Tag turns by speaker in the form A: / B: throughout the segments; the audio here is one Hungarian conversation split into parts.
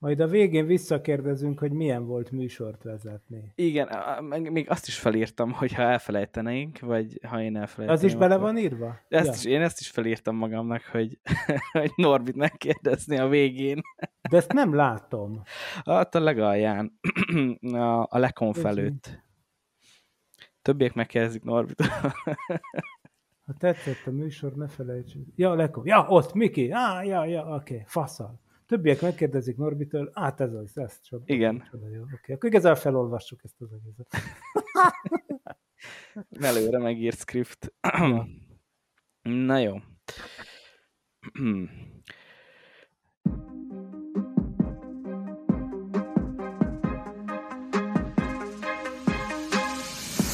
A: Majd a végén visszakérdezünk, hogy milyen volt műsort vezetni.
B: Igen, még azt is felírtam, hogy ha elfelejtenénk, vagy ha én elfelejteném.
A: Az is bele van írva?
B: Ezt ja. is, én ezt is felírtam magamnak, hogy, hogy Norbit megkérdezni a végén.
A: De ezt nem látom.
B: Hát a legalján, a, a lekonf előtt. Többiek megkérdezik Norbit.
A: ha tetszett a műsor, ne felejtsük. Ja, lekonf. Ja, ott, Miki. Ah, ja, ja, oké, okay. faszal. Többiek megkérdezik Norbitől, át ez az, ez csoda.
B: Igen.
A: Csoda, jó. Oké, okay. akkor igazából felolvassuk ezt az egészet.
B: Előre megírt script. Na jó.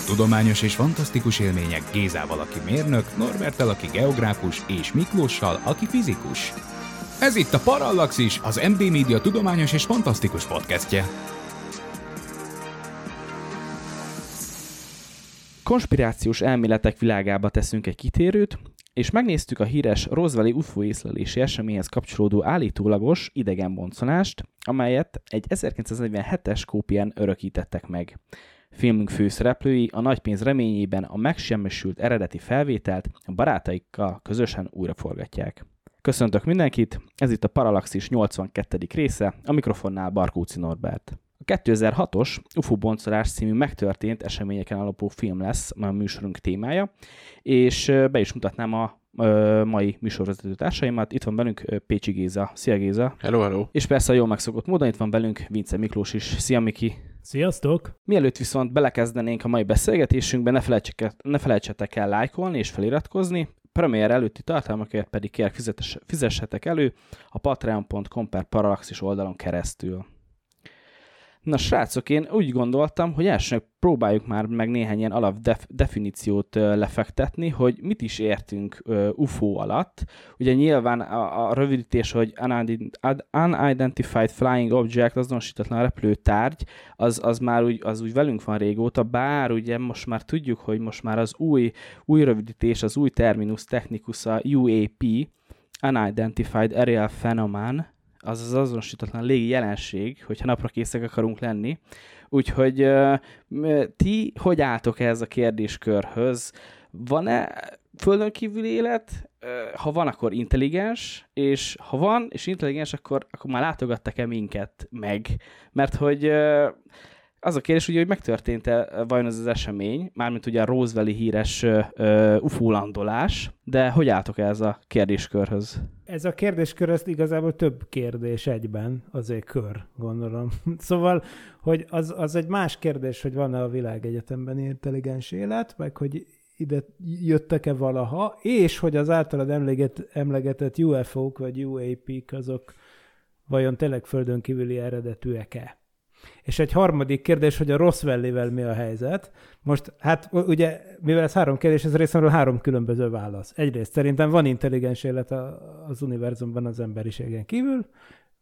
C: Tudományos és fantasztikus élmények Gézával, aki mérnök, Norbertel, aki geográfus, és Miklóssal, aki fizikus. Ez itt a Parallaxis, az MD Media tudományos és fantasztikus podcastje.
B: Konspirációs elméletek világába teszünk egy kitérőt, és megnéztük a híres Roswelli UFO észlelési eseményhez kapcsolódó állítólagos idegenboncolást, amelyet egy 1947-es kópián örökítettek meg. Filmünk főszereplői a nagypénz reményében a megsemmisült eredeti felvételt a barátaikkal közösen újraforgatják. Köszöntök mindenkit, ez itt a Parallaxis 82. része, a mikrofonnál Barkóci Norbert. A 2006-os UFO boncolás című megtörtént eseményeken alapú film lesz a műsorunk témája, és be is mutatnám a mai műsorvezető társaimat. Itt van velünk Pécsi Géza. Szia Géza!
D: Hello, hello!
B: És persze a jól megszokott módon itt van velünk Vince Miklós is. Szia Miki!
A: Sziasztok!
B: Mielőtt viszont belekezdenénk a mai beszélgetésünkbe, ne, ne felejtsetek el lájkolni és feliratkozni, premier előtti tartalmakért pedig kérlek fizessetek elő a patreon.com per parallaxis oldalon keresztül. Na srácok, én úgy gondoltam, hogy elsőnek próbáljuk már meg néhány ilyen alap def- definíciót lefektetni, hogy mit is értünk UFO alatt. Ugye nyilván a, a rövidítés, hogy Unidentified Flying Object, azonosítatlan repülőtárgy, az, az már úgy, az úgy velünk van régóta, bár ugye most már tudjuk, hogy most már az új, új rövidítés, az új terminus technicus a UAP, Unidentified Aerial Phenomenon, az az azonosítatlan légi jelenség, hogyha napra készek akarunk lenni. Úgyhogy ti hogy álltok ehhez a kérdéskörhöz? Van-e földön kívüli élet? Ha van, akkor intelligens, és ha van, és intelligens, akkor, akkor már látogattak-e minket meg? Mert hogy az a kérdés, ugye, hogy megtörtént-e vajon ez az esemény, mármint ugye a Roswelli híres uh, UFO landolás, de hogy álltok ez a kérdéskörhöz?
A: Ez a kérdéskör, ez igazából több kérdés egyben, azért kör, gondolom. Szóval, hogy az, az egy más kérdés, hogy van-e a világegyetemben intelligens élet, meg hogy ide jöttek-e valaha, és hogy az általad emleget, emlegetett UFO-k vagy UAP-k azok vajon tényleg földön kívüli eredetűek-e? És egy harmadik kérdés, hogy a Roswellivel mi a helyzet. Most, hát ugye, mivel ez három kérdés, ez részemről három különböző válasz. Egyrészt szerintem van intelligens élet az univerzumban az emberiségen kívül,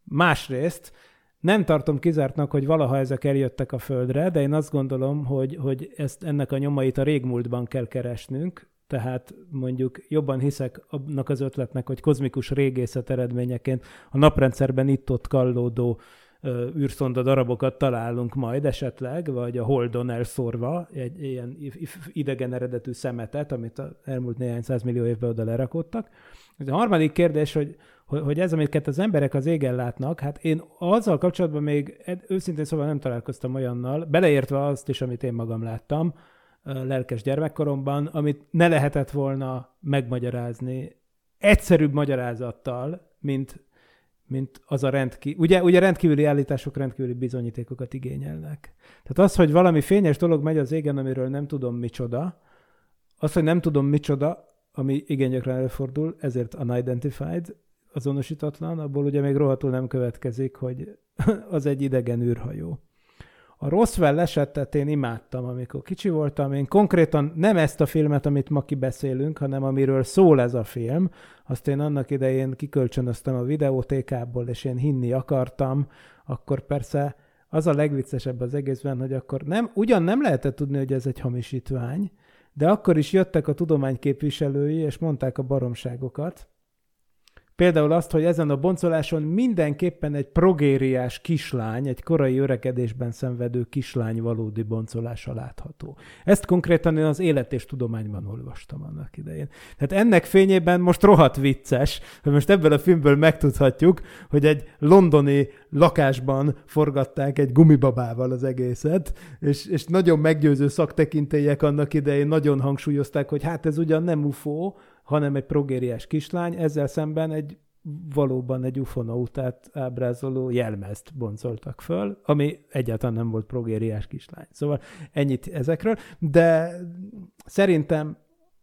A: másrészt nem tartom kizártnak, hogy valaha ezek eljöttek a Földre, de én azt gondolom, hogy, hogy ezt, ennek a nyomait a régmúltban kell keresnünk, tehát mondjuk jobban hiszek annak az ötletnek, hogy kozmikus régészet eredményeként a naprendszerben itt-ott kallódó űrszonda darabokat találunk majd esetleg, vagy a Holdon elszórva egy ilyen idegen eredetű szemetet, amit az elmúlt néhány százmillió évben oda lerakottak. A harmadik kérdés, hogy, hogy ez, amiket az emberek az égen látnak, hát én azzal kapcsolatban még őszintén szóval nem találkoztam olyannal, beleértve azt is, amit én magam láttam, lelkes gyermekkoromban, amit ne lehetett volna megmagyarázni egyszerűbb magyarázattal, mint mint az a rendkívül, ugye, ugye rendkívüli állítások rendkívüli bizonyítékokat igényelnek. Tehát az, hogy valami fényes dolog megy az égen, amiről nem tudom micsoda, az, hogy nem tudom micsoda, ami igen gyakran előfordul, ezért unidentified, azonosítatlan, abból ugye még rohadtul nem következik, hogy az egy idegen űrhajó. A Roswell esetet én imádtam, amikor kicsi voltam. Én konkrétan nem ezt a filmet, amit ma kibeszélünk, hanem amiről szól ez a film, azt én annak idején kikölcsönöztem a videótékából, és én hinni akartam, akkor persze az a legviccesebb az egészben, hogy akkor nem, ugyan nem lehetett tudni, hogy ez egy hamisítvány, de akkor is jöttek a tudomány képviselői, és mondták a baromságokat, Például azt, hogy ezen a boncoláson mindenképpen egy progériás kislány, egy korai öregedésben szenvedő kislány valódi boncolása látható. Ezt konkrétan én az élet és tudományban olvastam annak idején. Tehát ennek fényében most rohadt vicces, hogy most ebből a filmből megtudhatjuk, hogy egy londoni lakásban forgatták egy gumibabával az egészet, és, és nagyon meggyőző szaktekintélyek annak idején nagyon hangsúlyozták, hogy hát ez ugyan nem UFO, hanem egy progériás kislány, ezzel szemben egy valóban egy ufonautát ábrázoló jelmezt boncoltak föl, ami egyáltalán nem volt progériás kislány. Szóval ennyit ezekről, de szerintem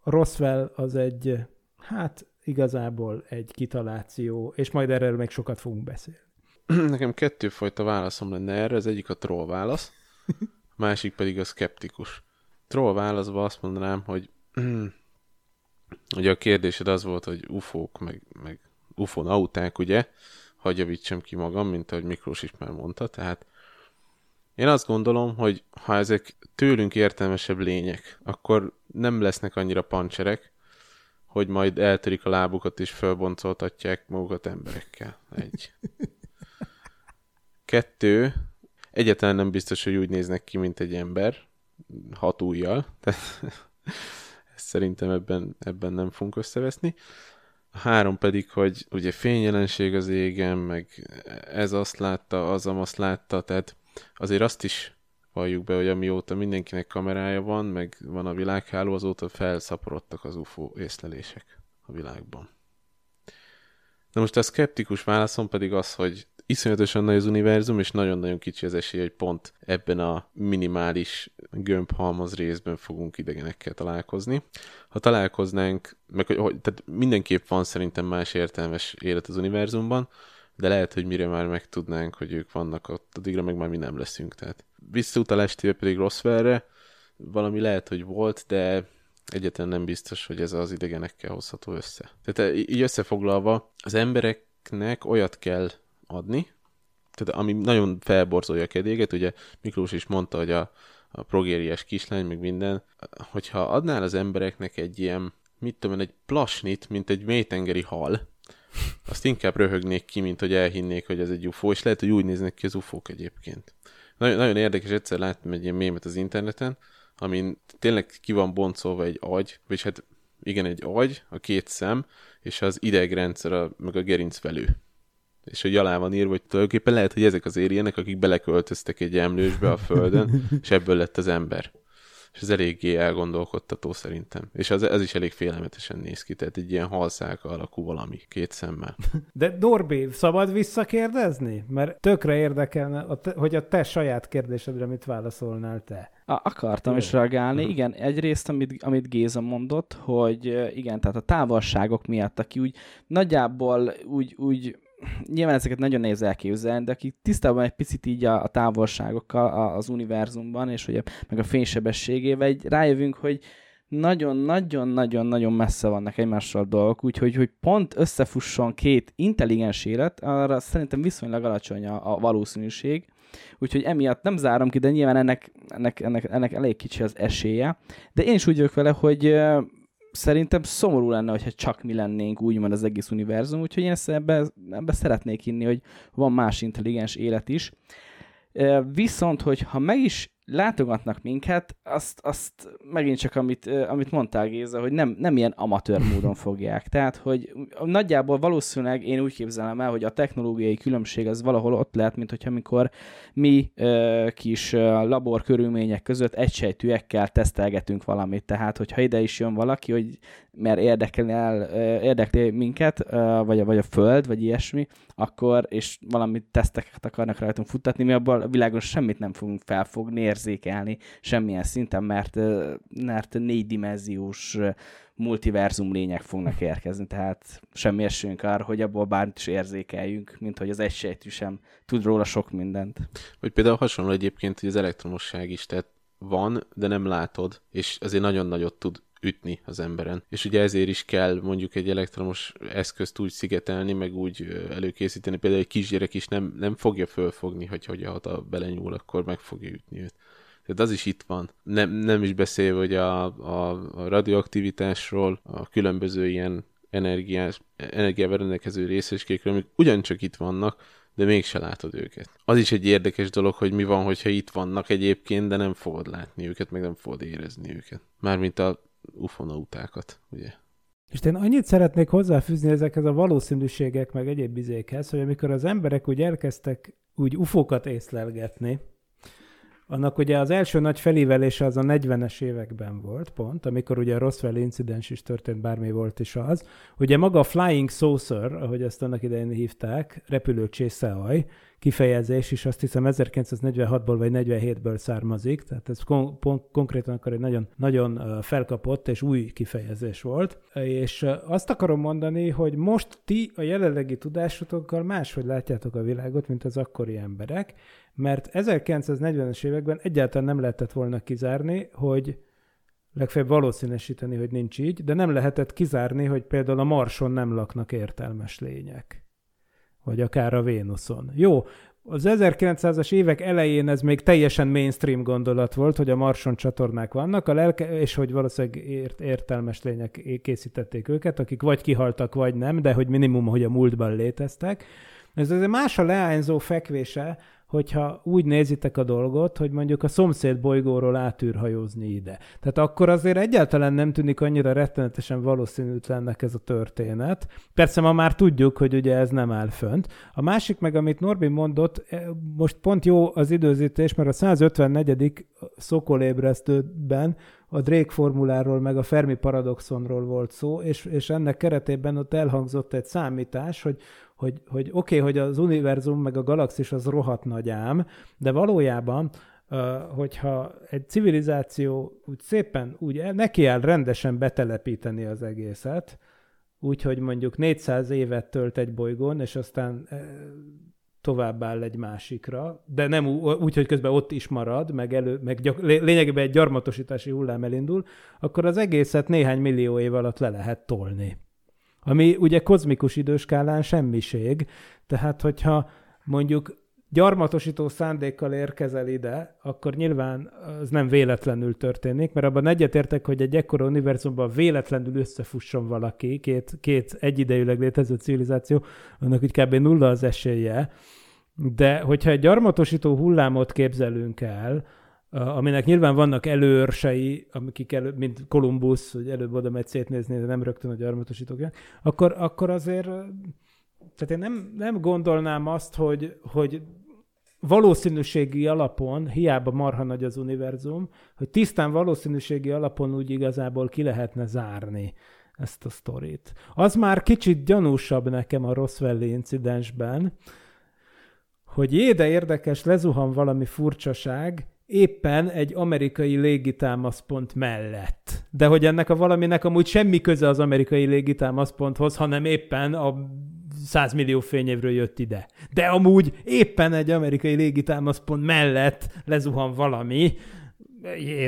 A: Roswell az egy, hát igazából egy kitaláció, és majd erről még sokat fogunk beszélni.
D: Nekem kettőfajta válaszom lenne erre, az egyik a troll válasz, a másik pedig a skeptikus. Troll válaszban azt mondanám, hogy Ugye a kérdésed az volt, hogy ufók, meg, meg ufonauták, ugye? Hagy javítsam ki magam, mint ahogy Miklós is már mondta. Tehát én azt gondolom, hogy ha ezek tőlünk értelmesebb lények, akkor nem lesznek annyira pancserek, hogy majd eltörik a lábukat és felboncoltatják magukat emberekkel. Egy. Kettő, egyáltalán nem biztos, hogy úgy néznek ki, mint egy ember, hat ujjal. Tehát szerintem ebben, ebben nem fogunk összeveszni. A három pedig, hogy ugye fényjelenség az égen, meg ez azt látta, az azt látta, tehát azért azt is valljuk be, hogy amióta mindenkinek kamerája van, meg van a világháló, azóta felszaporodtak az UFO észlelések a világban. De most a szkeptikus válaszom pedig az, hogy iszonyatosan nagy az univerzum, és nagyon-nagyon kicsi az esély, hogy pont ebben a minimális gömbhalmaz részben fogunk idegenekkel találkozni. Ha találkoznánk, meg hogy, hogy tehát mindenképp van szerintem más értelmes élet az univerzumban, de lehet, hogy mire már megtudnánk, hogy ők vannak ott, addigra meg már mi nem leszünk. Tehát visszautalás téve pedig Roswellre, valami lehet, hogy volt, de egyetlen nem biztos, hogy ez az idegenekkel hozható össze. Tehát így összefoglalva, az embereknek olyat kell adni, tehát ami nagyon felborzolja a kedéget, ugye Miklós is mondta, hogy a, a progériás kislány, meg minden, hogyha adnál az embereknek egy ilyen, mit tudom egy plasnit, mint egy mélytengeri hal, azt inkább röhögnék ki, mint hogy elhinnék, hogy ez egy UFO, és lehet, hogy úgy néznek ki az UFO-k egyébként. Nagyon, nagyon érdekes, egyszer láttam egy ilyen mémet az interneten, amin tényleg ki van boncolva egy agy, vagy hát igen, egy agy, a két szem, és az idegrendszer, a, meg a gerincvelő és hogy alá van írva, hogy tulajdonképpen lehet, hogy ezek az érjenek, akik beleköltöztek egy emlősbe a földön, és ebből lett az ember. És ez eléggé elgondolkodtató szerintem. És az, ez is elég félelmetesen néz ki, tehát egy ilyen halszálka alakú valami, két szemmel.
A: De Norbi, szabad visszakérdezni? Mert tökre érdekelne, hogy a te saját kérdésedre mit válaszolnál te.
B: A, akartam Jó. is reagálni. Igen, egyrészt, amit, amit Géza mondott, hogy igen, tehát a távolságok miatt, aki úgy nagyjából úgy, úgy nyilván ezeket nagyon nehéz elképzelni, de aki tisztában egy picit így a, a távolságokkal az univerzumban, és hogy a, meg a fénysebességével, így rájövünk, hogy nagyon-nagyon-nagyon-nagyon messze vannak egymással dolgok, úgyhogy hogy pont összefusson két intelligens élet, arra szerintem viszonylag alacsony a, a valószínűség, úgyhogy emiatt nem zárom ki, de nyilván ennek, ennek, ennek, ennek elég kicsi az esélye. De én is úgy vagyok vele, hogy szerintem szomorú lenne, hogyha csak mi lennénk úgymond az egész univerzum, úgyhogy én ezt ebbe, ebbe szeretnék hinni, hogy van más intelligens élet is. Viszont, hogyha meg is látogatnak minket, azt, azt megint csak amit, amit mondtál Géza, hogy nem, nem ilyen amatőr módon fogják. Tehát, hogy nagyjából valószínűleg én úgy képzelem el, hogy a technológiai különbség az valahol ott lehet, mint hogyha amikor mi kis labor körülmények között egysejtűekkel tesztelgetünk valamit. Tehát, hogyha ide is jön valaki, hogy mert érdekelni el, érdekli minket, vagy a, vagy a Föld, vagy ilyesmi, akkor, és valami teszteket akarnak rajtunk futtatni, mi abból a világon semmit nem fogunk felfogni, érzékelni semmilyen szinten, mert, mert négydimenziós multiverzum lények fognak érkezni, tehát semmi esélyünk arra, hogy abból bármit is érzékeljünk, mint hogy az egysejtű sem tud róla sok mindent.
D: Vagy például hasonló egyébként, hogy az elektromosság is, tehát van, de nem látod, és azért nagyon nagyot tud ütni az emberen. És ugye ezért is kell mondjuk egy elektromos eszközt úgy szigetelni, meg úgy előkészíteni. Például egy kisgyerek is nem, nem fogja fölfogni, hogy hogy ha belenyúl, akkor meg fogja ütni őt. Tehát az is itt van. Nem, nem is beszélve, hogy a, a, a radioaktivitásról, a különböző ilyen energiás, energiával rendelkező részecskékről, amik ugyancsak itt vannak, de mégse látod őket. Az is egy érdekes dolog, hogy mi van, hogyha itt vannak egyébként, de nem fogod látni őket, meg nem fogod érezni őket. Mármint a ufonautákat, ugye?
A: És én annyit szeretnék hozzáfűzni ezekhez a valószínűségek, meg egyéb bizékhez, hogy amikor az emberek úgy elkezdtek úgy ufokat észlelgetni, annak ugye az első nagy felívelése az a 40-es években volt pont, amikor ugye a Roswell incidens is történt, bármi volt is az. Ugye maga a Flying Saucer, ahogy ezt annak idején hívták, repülő csészeaj, kifejezés is azt hiszem 1946-ból vagy 47-ből származik, tehát ez kon- kon- konkrétan akkor egy nagyon, nagyon felkapott és új kifejezés volt. És azt akarom mondani, hogy most ti a jelenlegi tudásotokkal máshogy látjátok a világot, mint az akkori emberek, mert 1940-es években egyáltalán nem lehetett volna kizárni, hogy legfeljebb valószínűsíteni, hogy nincs így, de nem lehetett kizárni, hogy például a Marson nem laknak értelmes lények. Vagy akár a Vénuszon. Jó, az 1900-as évek elején ez még teljesen mainstream gondolat volt, hogy a Marson csatornák vannak, a lelke, és hogy valószínűleg ért, értelmes lények készítették őket, akik vagy kihaltak, vagy nem, de hogy minimum, hogy a múltban léteztek. Ez azért más a leányzó fekvése, hogyha úgy nézitek a dolgot, hogy mondjuk a szomszéd bolygóról átűrhajózni ide. Tehát akkor azért egyáltalán nem tűnik annyira rettenetesen valószínűtlennek ez a történet. Persze ma már tudjuk, hogy ugye ez nem áll fönt. A másik meg, amit Norbi mondott, e, most pont jó az időzítés, mert a 154. szokolébresztőben a Drake formuláról, meg a Fermi paradoxonról volt szó, és, és ennek keretében ott elhangzott egy számítás, hogy hogy, hogy oké, okay, hogy az univerzum meg a galaxis az rohadt nagy ám, de valójában hogyha egy civilizáció úgy szépen úgy nekiáll rendesen betelepíteni az egészet, úgyhogy mondjuk 400 évet tölt egy bolygón, és aztán tovább áll egy másikra, de nem úgy, hogy közben ott is marad, meg, elő, meg gyak, lényegében egy gyarmatosítási hullám elindul, akkor az egészet néhány millió év alatt le lehet tolni. Ami ugye kozmikus időskálán semmiség, tehát hogyha mondjuk gyarmatosító szándékkal érkezel ide, akkor nyilván az nem véletlenül történik, mert abban egyetértek, hogy egy ekkora univerzumban véletlenül összefusson valaki, két, két egyidejűleg létező civilizáció, annak úgy kb. nulla az esélye, de hogyha egy gyarmatosító hullámot képzelünk el, aminek nyilván vannak előörsei, amik elő, mint Kolumbusz, hogy előbb oda megy szétnézni, de nem rögtön a gyarmatosítók, akkor, akkor azért, tehát én nem, nem gondolnám azt, hogy, hogy valószínűségi alapon, hiába marha nagy az univerzum, hogy tisztán valószínűségi alapon úgy igazából ki lehetne zárni ezt a sztorit. Az már kicsit gyanúsabb nekem a Roswell incidensben, hogy éde érdekes, lezuhan valami furcsaság, éppen egy amerikai légitámaszpont mellett. De hogy ennek a valaminek amúgy semmi köze az amerikai légitámaszponthoz, hanem éppen a 100 millió fényévről jött ide. De amúgy éppen egy amerikai légitámaszpont mellett lezuhan valami,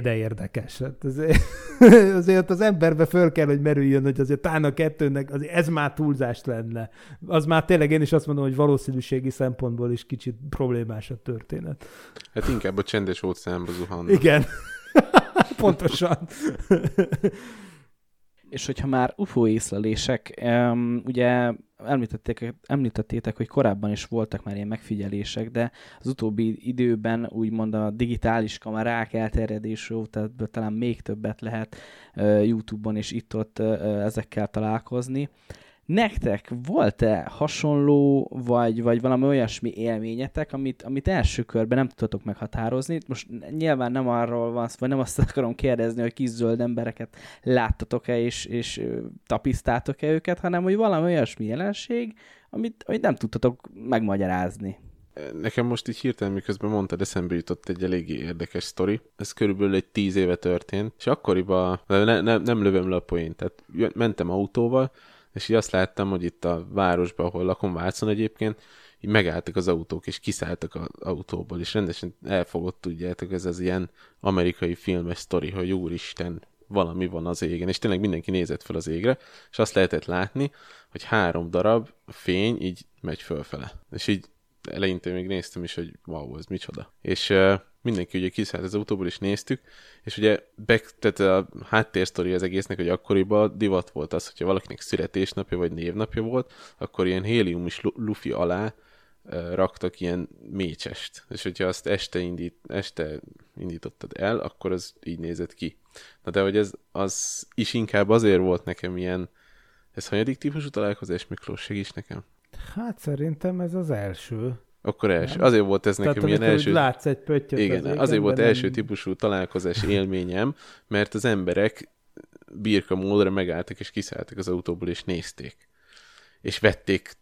A: de érdekes. Hát azért, azért az emberbe föl kell, hogy merüljön, hogy azért talán a kettőnek azért ez már túlzást lenne. Az már tényleg én is azt mondom, hogy valószínűségi szempontból is kicsit problémás a történet.
D: Hát inkább a csendes óceánba zuhannak.
A: Igen. Pontosan.
B: És hogyha már UFO észlelések, um, ugye említették, említettétek, hogy korábban is voltak már ilyen megfigyelések, de az utóbbi időben úgymond a digitális kamerák elterjedésű, tehát talán még többet lehet uh, YouTube-on és itt-ott uh, ezekkel találkozni. Nektek volt-e hasonló, vagy, vagy valami olyasmi élményetek, amit, amit első körben nem tudtatok meghatározni? Most nyilván nem arról van vagy nem azt akarom kérdezni, hogy kis zöld embereket láttatok-e és, és tapisztátok-e őket, hanem hogy valami olyasmi jelenség, amit, amit nem tudtatok megmagyarázni.
D: nekem most így hirtelen, miközben mondtad, eszembe jutott egy eléggé érdekes sztori. Ez körülbelül egy tíz éve történt, és akkoriban ne, ne, nem lövöm le a poént, tehát mentem autóval, és így azt láttam, hogy itt a városban, ahol lakom Vácon egyébként, így megálltak az autók, és kiszálltak az autóból, és rendesen elfogott, tudjátok, ez az ilyen amerikai filmes sztori, hogy úristen, valami van az égen, és tényleg mindenki nézett fel az égre, és azt lehetett látni, hogy három darab fény így megy fölfele. És így eleinte még néztem is, hogy wow, ez micsoda. És mindenki ugye kiszállt az autóból, és néztük, és ugye back, tehát a háttérsztori az egésznek, hogy akkoriban divat volt az, hogyha valakinek születésnapja vagy névnapja volt, akkor ilyen hélium is lufi alá raktak ilyen mécsest. És hogyha azt este, indít, este indítottad el, akkor az így nézett ki. Na de hogy ez az is inkább azért volt nekem ilyen, ez hanyadik típusú találkozás, Miklós, segíts nekem?
A: Hát szerintem ez az első.
D: Akkor első. Nem? Azért volt ez nekem Tehát, ilyen első...
A: látsz egy pöttyöt
D: Igen, az azért volt nem... első típusú találkozás élményem, mert az emberek birka módra megálltak és kiszálltak az autóból és nézték. És vették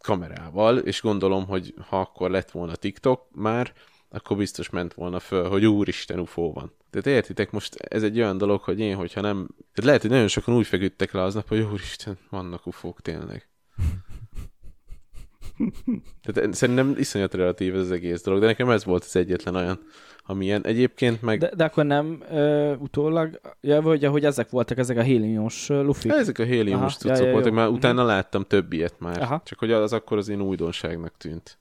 D: kamerával, és gondolom, hogy ha akkor lett volna TikTok már, akkor biztos ment volna föl, hogy úristen UFO van. Tehát értitek, most ez egy olyan dolog, hogy én, hogyha nem... Tehát lehet, hogy nagyon sokan úgy feküdtek le aznap, hogy úristen, vannak ufók tényleg. Tehát szerintem iszonyat relatív ez az egész dolog, de nekem ez volt az egyetlen olyan, amilyen egyébként meg...
B: De, de akkor nem ö, utólag, ja, vagy hogy ezek voltak, ezek a héliumos lufik?
D: Ezek a héliumos cuccok ja, ja, voltak, már utána láttam több ilyet már, Aha. csak hogy az akkor az én újdonságnak tűnt.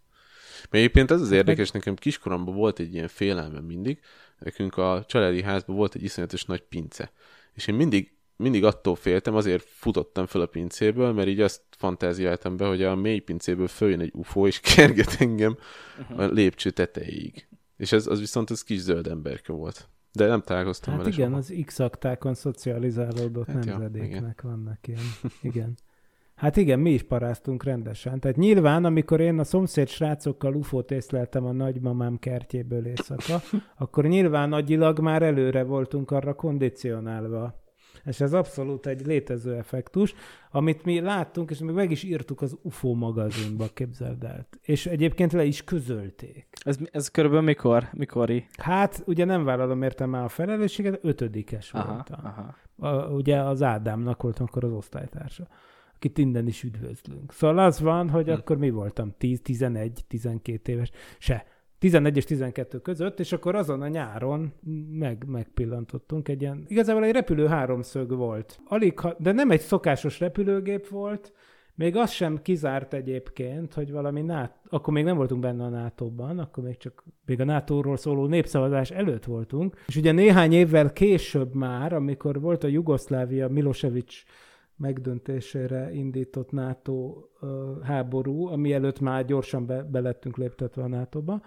D: Mert egyébként ez az érdekes, nekem kiskoromban volt egy ilyen félelmem mindig, nekünk a családi házban volt egy iszonyatos nagy pince. És én mindig, mindig attól féltem, azért futottam fel a pincéből, mert így azt fantáziáltam be, hogy a mély pincéből följön egy UFO, és kerget engem uh-huh. a lépcső tetejéig. És ez az viszont az kis zöld emberke volt. De nem találkoztam
A: hát
D: vele
A: igen,
D: soha.
A: az X-aktákon szocializálódott hát nemzedéknek ja, vannak ilyen. Igen. Hát igen, mi is paráztunk rendesen. Tehát nyilván, amikor én a szomszéd srácokkal ufót észleltem a nagymamám kertjéből éjszaka, akkor nyilván nagyilag már előre voltunk arra kondicionálva. És ez abszolút egy létező effektus, amit mi láttunk, és mi meg is írtuk az UFO magazinba, képzeld el. És egyébként le is közölték.
B: Ez, ez körülbelül mikor? Mikori?
A: Hát, ugye nem vállalom értem már a felelősséget, ötödikes aha, voltam. Aha. A, ugye az Ádámnak voltam akkor az osztálytársa akit innen is üdvözlünk. Szóval az van, hogy hm. akkor mi voltam 10, 11, 12 éves, se. 11 és 12 között, és akkor azon a nyáron meg, megpillantottunk egy ilyen, igazából egy repülő háromszög volt. Alig, de nem egy szokásos repülőgép volt, még az sem kizárt egyébként, hogy valami NATO, akkor még nem voltunk benne a NATO-ban, akkor még csak még a NATO-ról szóló népszavazás előtt voltunk, és ugye néhány évvel később már, amikor volt a Jugoszlávia Milosevic megdöntésére indított NATO háború, ami előtt már gyorsan be, belettünk léptetve a NATO-ba,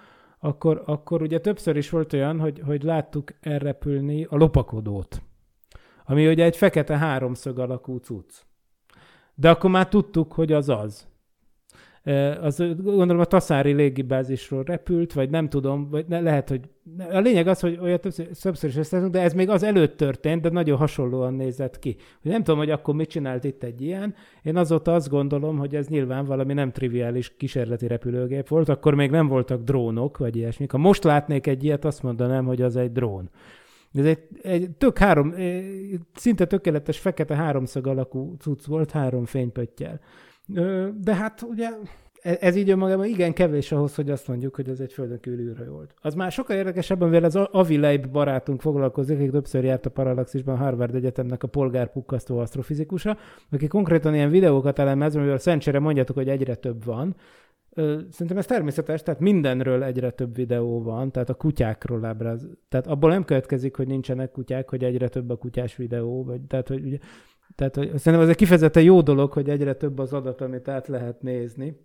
A: akkor, akkor ugye többször is volt olyan, hogy, hogy láttuk elrepülni a lopakodót, ami ugye egy fekete háromszög alakú cucc. De akkor már tudtuk, hogy az az az gondolom a Taszári légibázisról repült, vagy nem tudom, vagy ne, lehet, hogy a lényeg az, hogy olyat többször, többször is összeteszünk, de ez még az előtt történt, de nagyon hasonlóan nézett ki. Nem tudom, hogy akkor mit csinált itt egy ilyen. Én azóta azt gondolom, hogy ez nyilván valami nem triviális kísérleti repülőgép volt, akkor még nem voltak drónok, vagy ilyesmik. Ha most látnék egy ilyet, azt mondanám, hogy az egy drón. Ez egy, egy tök három, szinte tökéletes fekete háromszög alakú cucc volt, három fénypöttyel. De hát ugye e, ez így önmagában igen kevés ahhoz, hogy azt mondjuk, hogy ez egy földön kívüli űrhajó volt. Az már sokkal érdekesebben, mivel az Avi Leib barátunk foglalkozik, aki többször járt a Parallaxisban Harvard Egyetemnek a polgárpukkasztó asztrofizikusa, aki konkrétan ilyen videókat elemez, amivel szentsere mondjátok, hogy egyre több van. Szerintem ez természetes, tehát mindenről egyre több videó van, tehát a kutyákról ábráz. Tehát abból nem következik, hogy nincsenek kutyák, hogy egyre több a kutyás videó, vagy tehát, hogy ugye tehát hogy szerintem ez egy kifejezetten jó dolog, hogy egyre több az adat, amit át lehet nézni.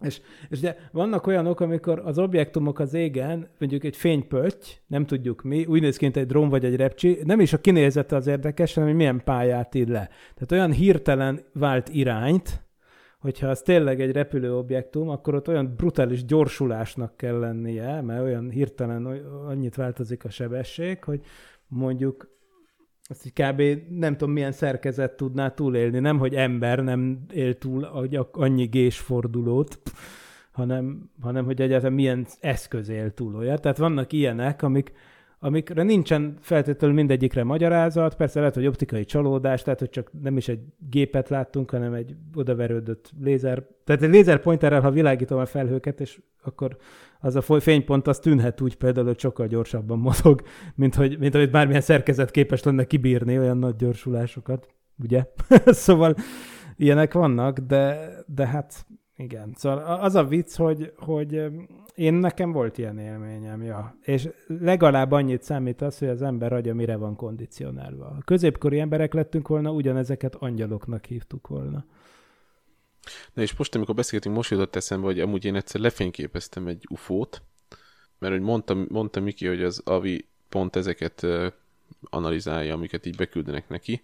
A: És, és ugye vannak olyanok, amikor az objektumok az égen, mondjuk egy fénypötty, nem tudjuk mi, úgy néz ki, mint egy drón vagy egy repcsi, nem is a kinézete az érdekes, hanem hogy milyen pályát ír le. Tehát olyan hirtelen vált irányt, hogyha az tényleg egy repülő objektum, akkor ott olyan brutális gyorsulásnak kell lennie, mert olyan hirtelen annyit változik a sebesség, hogy mondjuk azt így kb. nem tudom milyen szerkezet tudná túlélni, nem hogy ember nem él túl annyi gésfordulót, hanem, hanem hogy egyáltalán milyen eszköz él túl olyat. Tehát vannak ilyenek, amik, amikre nincsen feltétlenül mindegyikre magyarázat, persze lehet, hogy optikai csalódás, tehát hogy csak nem is egy gépet láttunk, hanem egy odaverődött lézer, tehát egy lézerpointerrel, ha világítom a felhőket, és akkor az a fénypont az tűnhet úgy például, hogy sokkal gyorsabban mozog, mint hogy, mint hogy bármilyen szerkezet képes lenne kibírni olyan nagy gyorsulásokat, ugye? szóval ilyenek vannak, de, de hát igen. Szóval az a vicc, hogy, hogy én nekem volt ilyen élményem, ja. És legalább annyit számít az, hogy az ember agya mire van kondicionálva. A középkori emberek lettünk volna, ugyanezeket angyaloknak hívtuk volna.
D: Na és most, amikor beszélgetünk, most jutott eszembe, hogy amúgy én egyszer lefényképeztem egy ufót, mert hogy mondta, mondta Miki, hogy az Avi pont ezeket analizálja, amiket így beküldenek neki,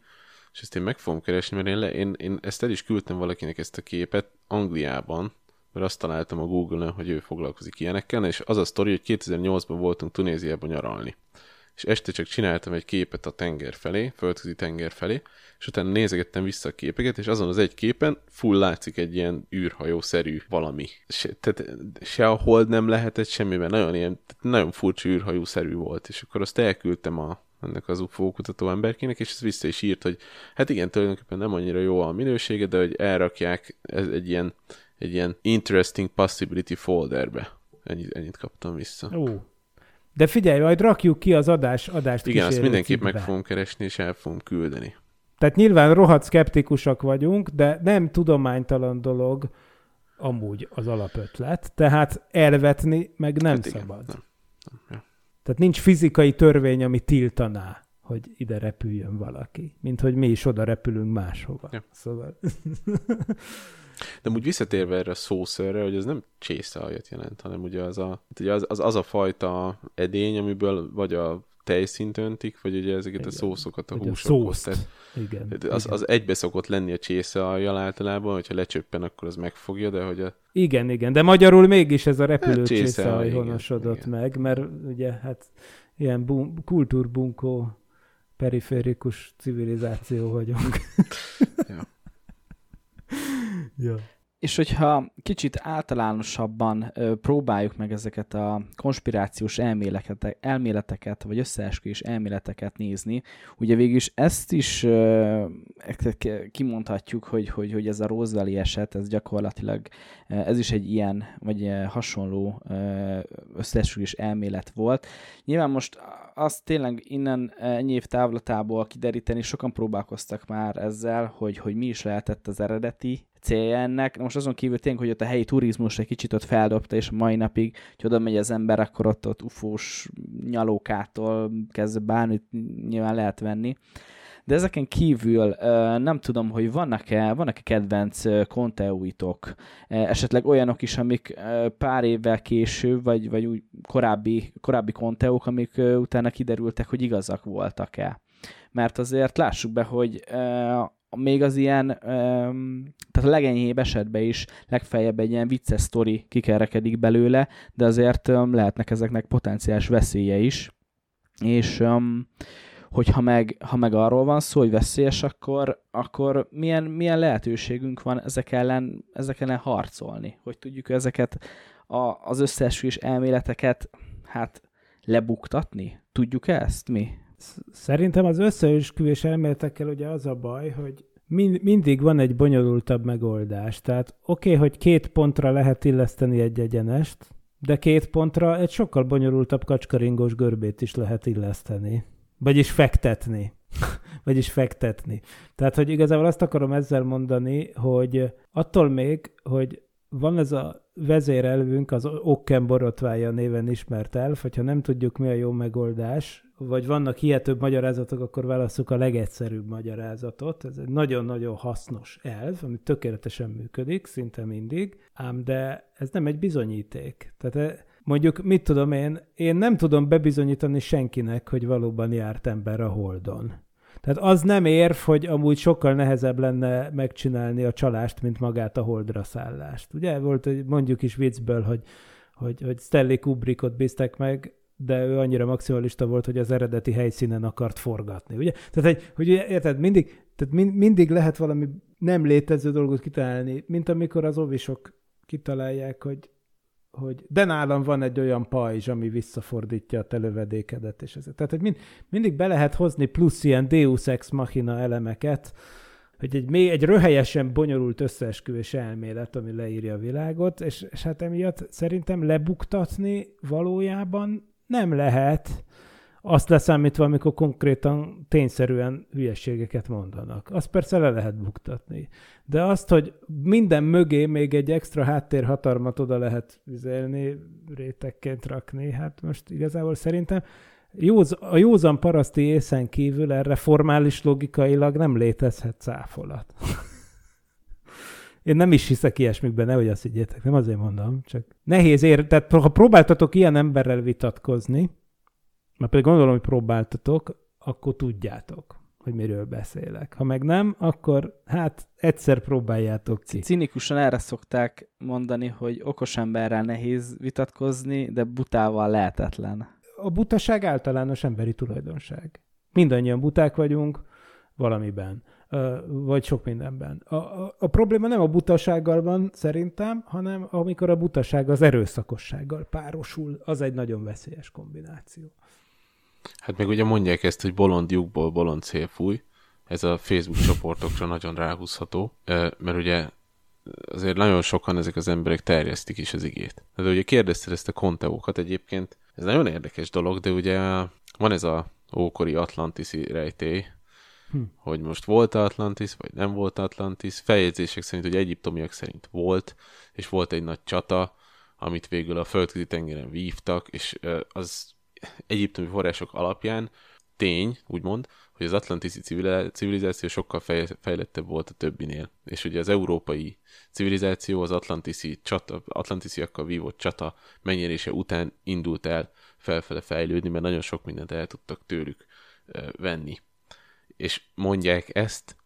D: és ezt én meg fogom keresni, mert én, le, én, én ezt el is küldtem valakinek ezt a képet Angliában, mert azt találtam a Google-on, hogy ő foglalkozik ilyenekkel, és az a sztori, hogy 2008-ban voltunk Tunéziában nyaralni. És este csak csináltam egy képet a tenger felé, földközi tenger felé, és utána nézegettem vissza a képeket, és azon az egy képen full látszik egy ilyen űrhajó-szerű valami. Se, tehát se a hold nem lehetett semmiben, nagyon ilyen, nagyon furcsa űrhajó-szerű volt, és akkor azt elküldtem a, ennek az UFO kutató emberkének, és ez vissza is írt, hogy hát igen, tulajdonképpen nem annyira jó a minősége, de hogy elrakják ez egy ilyen, egy ilyen interesting possibility folderbe. Ennyit, ennyit kaptam vissza.
A: Ó. De figyelj, majd rakjuk ki az adás, adást
D: Igen, azt mindenképp meg fogom keresni, és el fogom küldeni.
A: Tehát nyilván rohadt szkeptikusak vagyunk, de nem tudománytalan dolog amúgy az alapötlet, tehát elvetni meg nem hát igen, szabad. Nem. Nem. Ja. Tehát nincs fizikai törvény, ami tiltaná, hogy ide repüljön valaki, mint hogy mi is oda repülünk máshova. Ja. Szóval...
D: De úgy visszatérve erre a szószörre, hogy ez nem csészealjat jelent, hanem ugye az a, ugye az, az, az a fajta edény, amiből vagy a tejszint öntik, vagy ugye ezeket igen. a szószokat, a ugye húsokhoz. Tehát igen. Az, igen. az egybe szokott lenni a csésze aljal általában, hogyha lecsöppen, akkor az megfogja, de hogy a...
A: Igen, igen, de magyarul mégis ez a repülő hát, csésze alj honosodott igen, meg, mert ugye hát ilyen bum, kultúrbunkó periférikus civilizáció vagyunk. ja.
B: ja. És hogyha kicsit általánosabban próbáljuk meg ezeket a konspirációs elméleteket, elméleteket, vagy összeesküvés elméleteket nézni, ugye végül is ezt is ö, kimondhatjuk, hogy, hogy, hogy ez a Roswelli eset, ez gyakorlatilag ez is egy ilyen, vagy hasonló összeesküvés elmélet volt. Nyilván most azt tényleg innen ennyi év távlatából kideríteni, sokan próbálkoztak már ezzel, hogy, hogy mi is lehetett az eredeti célja ennek. Most azon kívül tényleg, hogy ott a helyi turizmus egy kicsit ott feldobta, és mai napig, hogy oda megy az ember, akkor ott, ott ufós nyalókától kezdve bármit nyilván lehet venni. De ezeken kívül nem tudom, hogy vannak-e, vannak-e kedvenc konteúitok, esetleg olyanok is, amik pár évvel később, vagy, vagy úgy korábbi, korábbi konteók, amik utána kiderültek, hogy igazak voltak-e. Mert azért lássuk be, hogy még az ilyen, tehát a legenyhébb esetben is legfeljebb egy ilyen vicces sztori kikerekedik belőle, de azért lehetnek ezeknek potenciális veszélye is. És hogyha meg, ha meg arról van szó, hogy veszélyes, akkor, akkor milyen, milyen lehetőségünk van ezek ellen, ezek ellen harcolni? Hogy tudjuk ezeket a, az összeesküvés elméleteket hát lebuktatni? Tudjuk ezt mi?
A: Szerintem az összeesküvés elméletekkel ugye az a baj, hogy mind, mindig van egy bonyolultabb megoldás. Tehát oké, okay, hogy két pontra lehet illeszteni egy egyenest, de két pontra egy sokkal bonyolultabb kacskaringós görbét is lehet illeszteni. Vagyis fektetni. Vagyis fektetni. Tehát, hogy igazából azt akarom ezzel mondani, hogy attól még, hogy van ez a vezérelvünk, az Okken borotvája néven ismert elf, hogyha nem tudjuk mi a jó megoldás, vagy vannak hihetőbb magyarázatok, akkor válaszuk a legegyszerűbb magyarázatot. Ez egy nagyon-nagyon hasznos elv, ami tökéletesen működik, szinte mindig, ám de ez nem egy bizonyíték. Tehát e, mondjuk, mit tudom én, én nem tudom bebizonyítani senkinek, hogy valóban járt ember a Holdon. Tehát az nem érv, hogy amúgy sokkal nehezebb lenne megcsinálni a csalást, mint magát a holdra szállást. Ugye volt, hogy mondjuk is viccből, hogy, hogy, hogy Stanley Kubrickot bíztek meg, de ő annyira maximalista volt, hogy az eredeti helyszínen akart forgatni. Ugye? Tehát, egy, hogy érted, mindig, tehát mind, mindig lehet valami nem létező dolgot kitalálni, mint amikor az ovisok kitalálják, hogy hogy de nálam van egy olyan pajzs, ami visszafordítja a te és ez. Tehát, hogy mind, mindig be lehet hozni plusz ilyen Deus Ex Machina elemeket, hogy egy, még egy röhelyesen bonyolult összeesküvés elmélet, ami leírja a világot, és, és hát emiatt szerintem lebuktatni valójában nem lehet, azt leszámítva, amikor konkrétan tényszerűen hülyeségeket mondanak. Azt persze le lehet buktatni. De azt, hogy minden mögé még egy extra háttérhatalmat oda lehet vizelni, rétegként rakni, hát most igazából szerintem józ, a józan paraszti észen kívül erre formális logikailag nem létezhet cáfolat. Én nem is hiszek ilyesmikben, nehogy azt higgyétek, nem azért mondom, csak nehéz ér, tehát ha próbáltatok ilyen emberrel vitatkozni, mert pedig gondolom, hogy próbáltatok, akkor tudjátok, hogy miről beszélek. Ha meg nem, akkor hát egyszer próbáljátok ki.
B: Cinikusan erre szokták mondani, hogy okos emberrel nehéz vitatkozni, de butával lehetetlen.
A: A butaság általános emberi tulajdonság. Mindannyian buták vagyunk valamiben, vagy sok mindenben. A, a, a probléma nem a butasággal van szerintem, hanem amikor a butaság az erőszakossággal párosul, az egy nagyon veszélyes kombináció.
D: Hát meg ugye mondják ezt, hogy bolond lyukból bolond szél fúj. Ez a Facebook csoportokra nagyon ráhúzható, mert ugye azért nagyon sokan ezek az emberek terjesztik is az igét. De ugye kérdezted ezt a konteókat egyébként, ez nagyon érdekes dolog, de ugye van ez a ókori Atlantiszi rejtély, hm. hogy most volt Atlantis, vagy nem volt Atlantis. Feljegyzések szerint, hogy egyiptomiak szerint volt, és volt egy nagy csata, amit végül a földközi tengeren vívtak, és az egyiptomi források alapján tény, úgymond, hogy az atlantiszi civilizáció sokkal fejlettebb volt a többinél. És ugye az európai civilizáció az atlantiszi csata, atlantisziakkal vívott csata megnyerése után indult el felfele fejlődni, mert nagyon sok mindent el tudtak tőlük venni. És mondják ezt,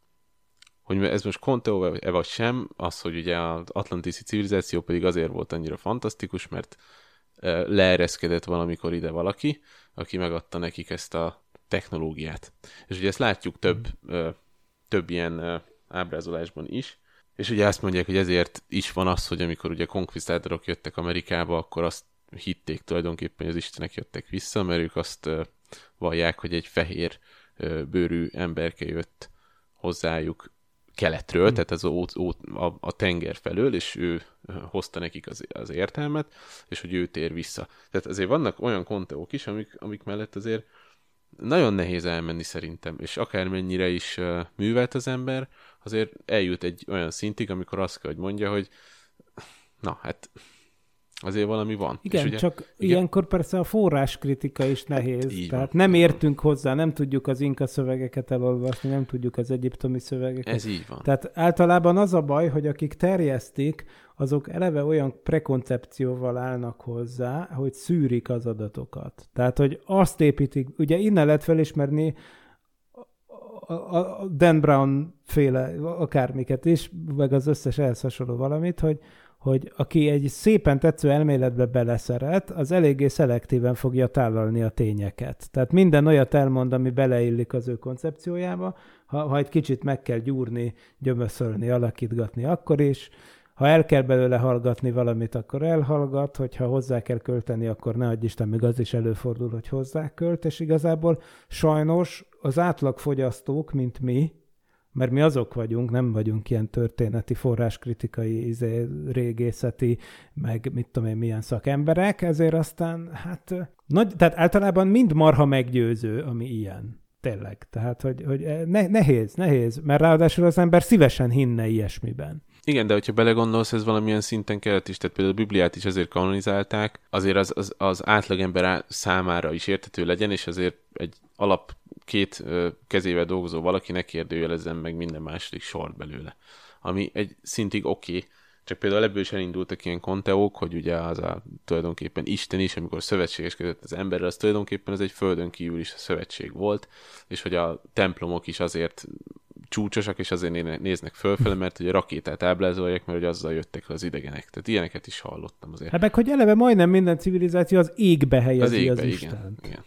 D: hogy ez most Conteo-e vagy sem, az, hogy ugye az atlantiszi civilizáció pedig azért volt annyira fantasztikus, mert leereszkedett valamikor ide valaki, aki megadta nekik ezt a technológiát. És ugye ezt látjuk több, több ilyen ábrázolásban is, és ugye azt mondják, hogy ezért is van az, hogy amikor ugye konkvisztátorok jöttek Amerikába, akkor azt hitték tulajdonképpen, hogy az istenek jöttek vissza, mert ők azt vallják, hogy egy fehér bőrű emberke jött hozzájuk keletről, hmm. tehát az ó, ó, a, a tenger felől, és ő hozta nekik az, az értelmet, és hogy ő tér vissza. Tehát azért vannak olyan konteók is, amik, amik mellett azért nagyon nehéz elmenni szerintem, és akármennyire is uh, művelt az ember, azért eljut egy olyan szintig, amikor azt kell, hogy mondja, hogy na, hát azért valami van.
A: Igen, és ugye, csak igen, ilyenkor persze a forráskritika is nehéz. Hát, Tehát van, nem értünk van. hozzá, nem tudjuk az inka szövegeket elolvasni, nem tudjuk az egyiptomi szövegeket.
D: Ez így van.
A: Tehát általában az a baj, hogy akik terjesztik, azok eleve olyan prekoncepcióval állnak hozzá, hogy szűrik az adatokat. Tehát, hogy azt építik, ugye innen lehet felismerni a Dan Brown féle akármiket is, meg az összes ehhez hasonló valamit, hogy, hogy aki egy szépen tetsző elméletbe beleszeret, az eléggé szelektíven fogja tálalni a tényeket. Tehát minden olyat elmond, ami beleillik az ő koncepciójába, ha, ha egy kicsit meg kell gyúrni, gyömöszölni, alakítgatni, akkor is, ha el kell belőle hallgatni valamit, akkor elhallgat, hogyha hozzá kell költeni, akkor ne adj Isten, még az is előfordul, hogy hozzá költ, és igazából sajnos az átlagfogyasztók, mint mi, mert mi azok vagyunk, nem vagyunk ilyen történeti, forráskritikai, izé, régészeti, meg mit tudom én, milyen szakemberek, ezért aztán hát nagy, tehát általában mind marha meggyőző, ami ilyen. Tényleg. Tehát, hogy, hogy ne, nehéz, nehéz, mert ráadásul az ember szívesen hinne ilyesmiben.
D: Igen, de hogyha belegondolsz, ez valamilyen szinten kellett is, tehát például a Bibliát is azért kanonizálták, azért az, az, az átlagember számára is értető legyen, és azért egy alap két kezével dolgozó valaki ne kérdőjelezzen meg minden második sort belőle. Ami egy szintig oké, okay, csak például ebből is elindultak ilyen konteók, hogy ugye az a tulajdonképpen Isten is, amikor szövetségeskedett az emberrel, az tulajdonképpen az egy földön kívül is a szövetség volt, és hogy a templomok is azért csúcsosak, és azért néznek fölfele, mert ugye rakétát ábrázolják, mert hogy azzal jöttek az idegenek. Tehát ilyeneket is hallottam azért.
A: Hát meg, hogy eleve majdnem minden civilizáció az égbe helyezi az, égbe, az igen, Istent. Igen.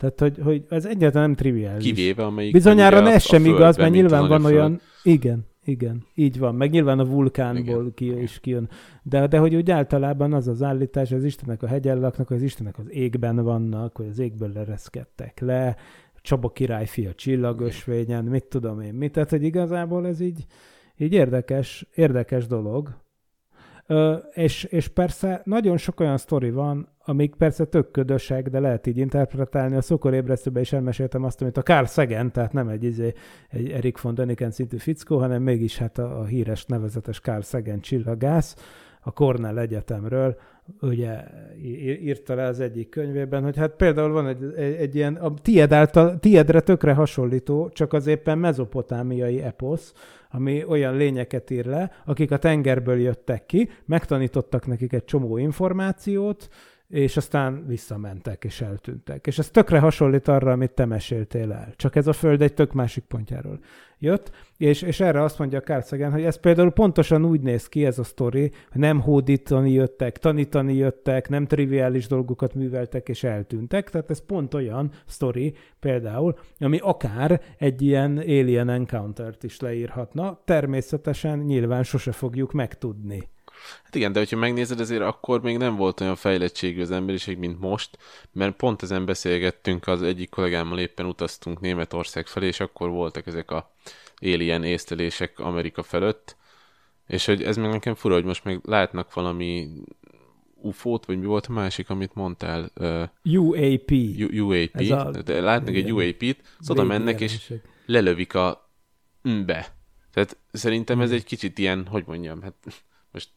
A: Tehát, hogy, hogy ez egyáltalán nem triviális.
D: Kivéve, amelyik...
A: Bizonyára ez sem igaz, mert nyilván van olyan... Igen. Igen, így van. Meg nyilván a vulkánból ki, is kijön. De, de hogy úgy általában az az állítás, az Istenek a hegyen laknak, hogy az Istenek az égben vannak, hogy az égből lereszkedtek le, Csaba királyfi a csillagösvényen, mit tudom én, mit. Tehát, hogy igazából ez így, így érdekes, érdekes dolog. Ö, és, és persze nagyon sok olyan sztori van, amik persze tök ködösek, de lehet így interpretálni. A szokorébresztőben is elmeséltem azt, amit a Carl Sagan, tehát nem egy, izé, egy Erik von Däniken szintű fickó, hanem mégis hát a, a híres nevezetes Carl Sagan csillagász a Cornell Egyetemről, ugye írta le az egyik könyvében, hogy hát például van egy, egy, egy ilyen, a tied által, tiedre tökre hasonlító, csak az éppen mezopotámiai eposz, ami olyan lényeket ír le, akik a tengerből jöttek ki, megtanítottak nekik egy csomó információt, és aztán visszamentek és eltűntek. És ez tökre hasonlít arra, amit te meséltél el. Csak ez a Föld egy tök másik pontjáról jött, és, és erre azt mondja Kárszegen, hogy ez például pontosan úgy néz ki ez a sztori, hogy nem hódítani jöttek, tanítani jöttek, nem triviális dolgokat műveltek és eltűntek, tehát ez pont olyan sztori például, ami akár egy ilyen alien encounter-t is leírhatna, természetesen nyilván sose fogjuk megtudni.
D: Hát igen, de hogyha megnézed, azért akkor még nem volt olyan fejlettségű az emberiség, mint most, mert pont ezen beszélgettünk, az egyik kollégámmal éppen utaztunk Németország felé, és akkor voltak ezek a alien észlelések Amerika felett, és hogy ez meg nekem fura, hogy most meg látnak valami UFO-t, vagy mi volt a másik, amit mondtál? Uh,
A: UAP.
D: U- UAP. A... De látnak egy UAP-t, szóval mennek, és lelövik a be. Tehát szerintem ez egy kicsit ilyen, hogy mondjam, hát most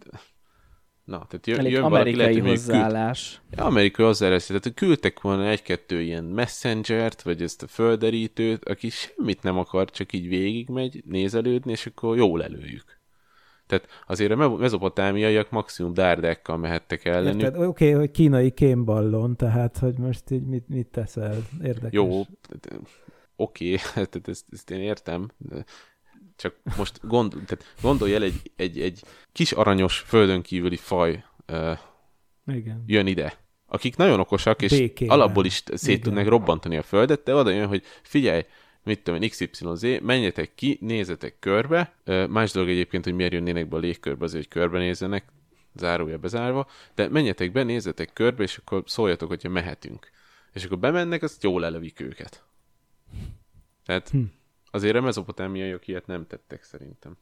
D: Na, tehát jön, jön
B: amerikai valaki, lehet, hozzáállás.
D: Küld... Ja, amerikai hozzáállás. Tehát küldtek volna egy-kettő ilyen messengert, vagy ezt a földerítőt, aki semmit nem akar, csak így végigmegy, nézelődni, és akkor jól előjük. Tehát azért a mezopotámiaiak maximum dárdákkal mehettek ellenük.
A: Oké, okay, hogy kínai kémballon, tehát hogy most így mit, mit teszel? Érdekes.
D: Jó, oké, okay, ezt, ezt én értem. De csak most gond, tehát gondolj el egy, egy, egy kis aranyos földön kívüli faj uh,
A: Igen.
D: jön ide, akik nagyon okosak, és Békében. alapból is szét Igen. tudnak robbantani a földet, de oda jön, hogy figyelj, mit tudom XYZ, menjetek ki, nézzetek körbe. Más dolog egyébként, hogy miért jönnének be a légkörbe, azért, hogy körbenézzenek, zárója bezárva, de menjetek be, nézzetek körbe, és akkor szóljatok, hogyha mehetünk. És akkor bemennek, azt jól elevik őket. Tehát hm. Azért a mezopotámiaiak ilyet nem tettek szerintem.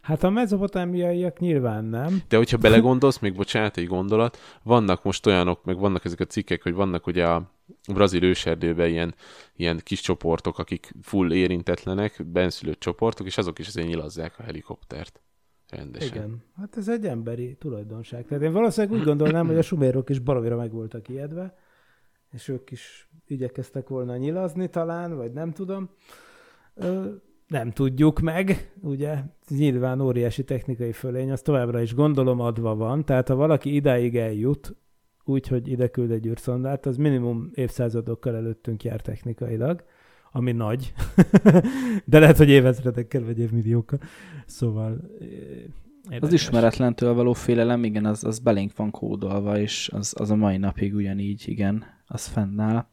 A: Hát a mezopotámiaiak nyilván nem.
D: De hogyha belegondolsz, még bocsánat, egy gondolat, vannak most olyanok, meg vannak ezek a cikkek, hogy vannak ugye a brazil őserdőben ilyen, ilyen kis csoportok, akik full érintetlenek, benszülött csoportok, és azok is azért nyilazzák a helikoptert. Rendesen.
A: Igen, hát ez egy emberi tulajdonság. Tehát én valószínűleg úgy gondolnám, hogy a sumérok is baromira meg voltak ijedve, és ők is igyekeztek volna nyilazni talán, vagy nem tudom nem tudjuk meg, ugye, nyilván óriási technikai fölény, az továbbra is gondolom adva van, tehát ha valaki idáig eljut, úgy, hogy ide küld egy űrszondát, az minimum évszázadokkal előttünk jár technikailag, ami nagy, de lehet, hogy évezredekkel vagy évmilliókkal. Szóval
B: Érdekes. Az ismeretlentől való félelem, igen, az, az belénk van kódolva, és az, az a mai napig ugyanígy, igen, az fennáll.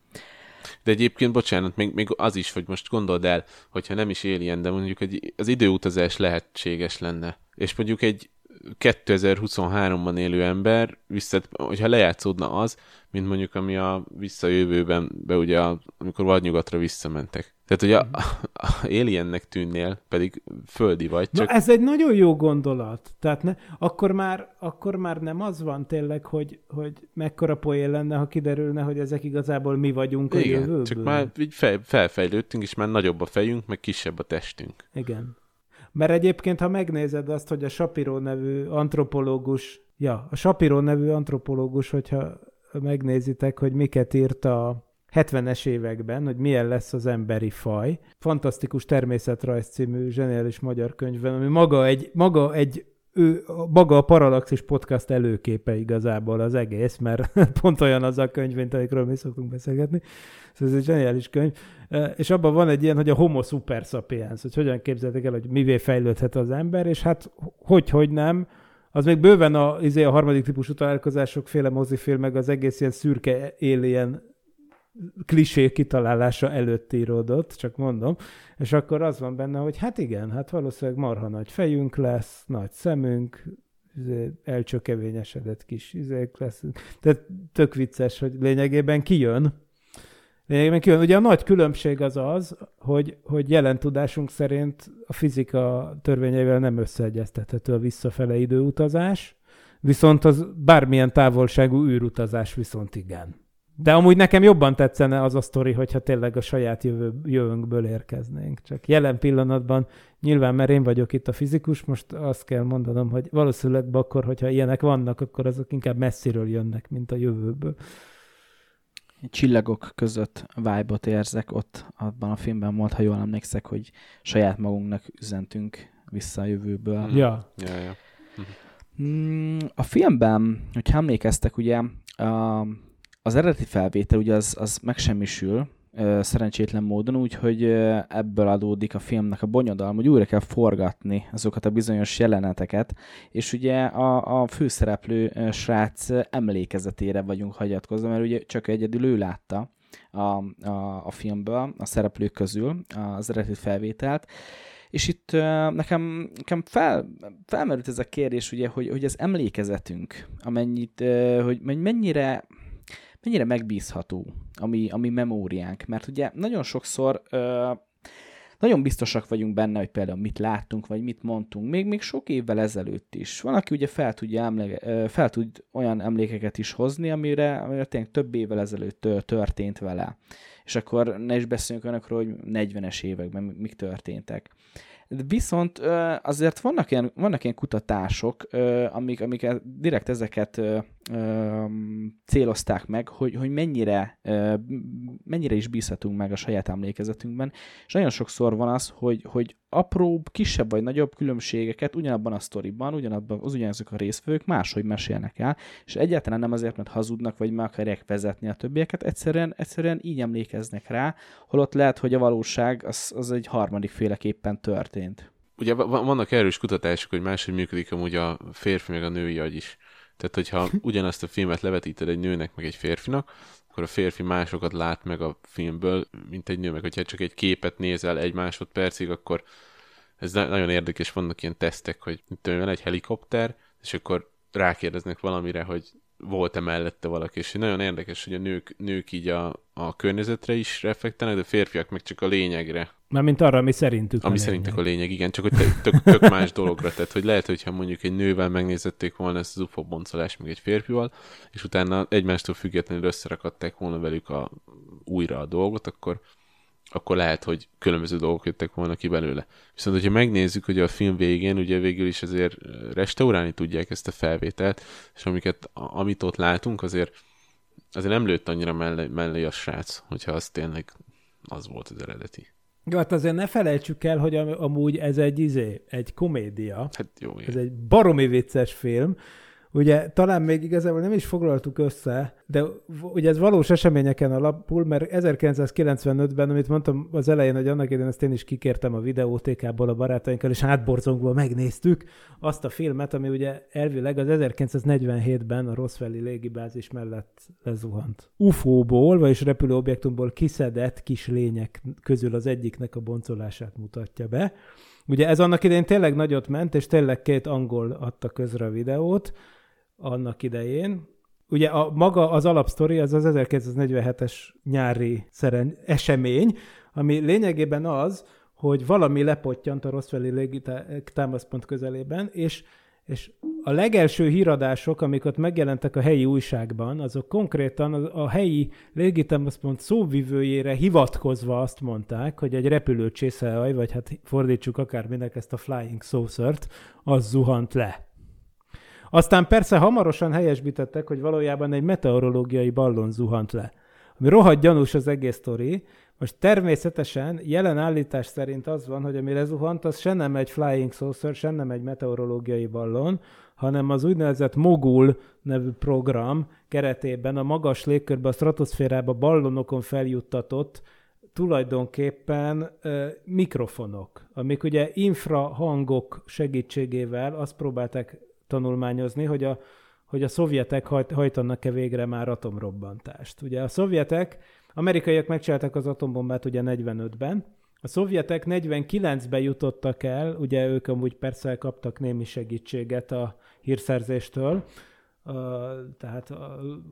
D: De egyébként, bocsánat, még, még az is, hogy most gondold el, hogyha nem is éljen, de mondjuk egy, az időutazás lehetséges lenne. És mondjuk egy 2023-ban élő ember, vissza, hogyha lejátszódna az, mint mondjuk ami a visszajövőben, be ugye, amikor vadnyugatra visszamentek. Tehát, hogy a, a aliennek tűnnél, pedig földi vagy.
A: Csak... Na, ez egy nagyon jó gondolat. Tehát ne, akkor, már, akkor már nem az van tényleg, hogy, hogy mekkora poén lenne, ha kiderülne, hogy ezek igazából mi vagyunk
D: Igen,
A: a jövőből.
D: csak már így fel, felfejlődtünk, és már nagyobb a fejünk, meg kisebb a testünk.
A: Igen. Mert egyébként, ha megnézed azt, hogy a Shapiro nevű antropológus, ja, a Shapiro nevű antropológus, hogyha megnézitek, hogy miket írt a 70-es években, hogy milyen lesz az emberi faj. Fantasztikus természetrajz című zseniális magyar könyvben, ami maga egy, maga egy ő, maga a Parallaxis podcast előképe igazából az egész, mert pont olyan az a könyv, mint amikről mi szoktunk beszélgetni. Szóval ez egy zseniális könyv. És abban van egy ilyen, hogy a homo super sapiens, hogy hogyan képzeltek el, hogy mivé fejlődhet az ember, és hát hogy, hogy nem, az még bőven a, izé a harmadik típusú találkozások féle mozifilm, meg az egész ilyen szürke alien klisé kitalálása előtt íródott, csak mondom, és akkor az van benne, hogy hát igen, hát valószínűleg marha nagy fejünk lesz, nagy szemünk, izé, elcsökevényesedett kis izék lesz. Tehát tök vicces, hogy lényegében kijön. Lényegében kijön. Ugye a nagy különbség az az, hogy, hogy jelen tudásunk szerint a fizika törvényeivel nem összeegyeztethető a visszafele időutazás, viszont az bármilyen távolságú űrutazás viszont igen. De amúgy nekem jobban tetszene az a sztori, hogyha tényleg a saját jövő, jövőnkből érkeznénk. Csak jelen pillanatban, nyilván mert én vagyok itt a fizikus, most azt kell mondanom, hogy valószínűleg akkor, hogyha ilyenek vannak, akkor azok inkább messziről jönnek, mint a jövőből.
B: Csillagok között vibe érzek ott abban a filmben volt, ha jól emlékszek, hogy saját magunknak üzentünk vissza a jövőből.
A: Ja.
D: Ja, ja.
B: Mm, A filmben, hogy emlékeztek, ugye a, az eredeti felvétel ugye az, az megsemmisül szerencsétlen módon, úgyhogy ebből adódik a filmnek a bonyodalom, hogy újra kell forgatni azokat a bizonyos jeleneteket, és ugye a, a főszereplő srác emlékezetére vagyunk hagyatkozva, mert ugye csak egyedül ő látta a, a, a filmből, a szereplők közül az eredeti felvételt, és itt nekem, nekem fel, felmerült ez a kérdés, ugye, hogy, hogy az emlékezetünk, amennyit, hogy mennyire, mennyire megbízható a mi, a mi memóriánk. Mert ugye nagyon sokszor uh, nagyon biztosak vagyunk benne, hogy például mit láttunk, vagy mit mondtunk, még, még sok évvel ezelőtt is. Van, aki ugye fel, tudja emléke, fel tud olyan emlékeket is hozni, amire, amire tényleg több évvel ezelőtt történt vele. És akkor ne is beszéljünk olyanokról, hogy 40-es években mik történtek. Viszont azért vannak ilyen, vannak ilyen kutatások, amik, amik direkt ezeket célozták meg, hogy, hogy mennyire, mennyire is bízhatunk meg a saját emlékezetünkben, és nagyon sokszor van az, hogy, hogy apróbb, kisebb vagy nagyobb különbségeket ugyanabban a sztoriban, ugyanabban, az ugyanazok a részvevők máshogy mesélnek el, és egyáltalán nem azért, mert hazudnak, vagy meg akarják vezetni a többieket, egyszerűen, egyszerűen így emlékeznek rá, holott lehet, hogy a valóság az, az egy harmadik féleképpen történt.
D: Ugye vannak erős kutatások, hogy máshogy működik amúgy a férfi meg a női agy is. Tehát, hogyha ugyanazt a filmet levetíted egy nőnek meg egy férfinak, akkor a férfi másokat lát meg a filmből, mint egy nő, meg hogyha csak egy képet nézel egy másodpercig, akkor ez nagyon érdekes, vannak ilyen tesztek, hogy van egy helikopter, és akkor rákérdeznek valamire, hogy volt-e mellette valaki, és nagyon érdekes, hogy a nők, nők így a, a környezetre is reflektálnak, de a férfiak meg csak a lényegre.
A: Mármint arra, ami szerintük
D: Ami szerintük a lényeg, igen, csak hogy tök, tök más dologra. Tehát, hogy lehet, hogyha mondjuk egy nővel megnézették volna ezt az UFO boncolást, meg egy férfival, és utána egymástól függetlenül összerakadták volna velük a, újra a dolgot, akkor akkor lehet, hogy különböző dolgok jöttek volna ki belőle. Viszont, hogyha megnézzük, hogy a film végén ugye végül is azért restaurálni tudják ezt a felvételt, és amiket, amit ott látunk, azért, azért nem lőtt annyira mellé, mellé a srác, hogyha az tényleg az volt az eredeti.
A: Jó, hát azért ne felejtsük el, hogy am- amúgy ez egy izé, egy komédia.
D: Hát jó, igen.
A: Ez egy baromi vicces film, Ugye talán még igazából nem is foglaltuk össze, de ugye ez valós eseményeken alapul, mert 1995-ben, amit mondtam az elején, hogy annak idején ezt én is kikértem a videótékából a barátainkkal, és átborzongva megnéztük azt a filmet, ami ugye elvileg az 1947-ben a Roswelli légibázis mellett lezuhant. UFO-ból, vagyis repülőobjektumból kiszedett kis lények közül az egyiknek a boncolását mutatja be. Ugye ez annak idején tényleg nagyot ment, és tényleg két angol adta közre a videót, annak idején. Ugye a, maga az alapsztori az az 1947-es nyári szeren, esemény, ami lényegében az, hogy valami lepottyant a Roswelli légitámaszpont közelében, és és a legelső híradások, amik ott megjelentek a helyi újságban, azok konkrétan a, helyi légitámaszpont szóvivőjére hivatkozva azt mondták, hogy egy repülő csészehaj, vagy hát fordítsuk akárminek ezt a flying saucert, az zuhant le. Aztán persze hamarosan helyesbítettek, hogy valójában egy meteorológiai ballon zuhant le. Ami rohadt gyanús az egész sztori. Most természetesen jelen állítás szerint az van, hogy ami lezuhant, az se nem egy flying saucer, se nem egy meteorológiai ballon, hanem az úgynevezett Mogul nevű program keretében a magas légkörbe, a stratoszférába ballonokon feljuttatott tulajdonképpen ö, mikrofonok, amik ugye infrahangok segítségével azt próbálták tanulmányozni, hogy a, hogy a szovjetek hajt, hajtanak-e végre már atomrobbantást. Ugye a szovjetek amerikaiak megcsináltak az atombombát ugye 45-ben, a szovjetek 49-ben jutottak el, ugye ők amúgy persze kaptak némi segítséget a hírszerzéstől, tehát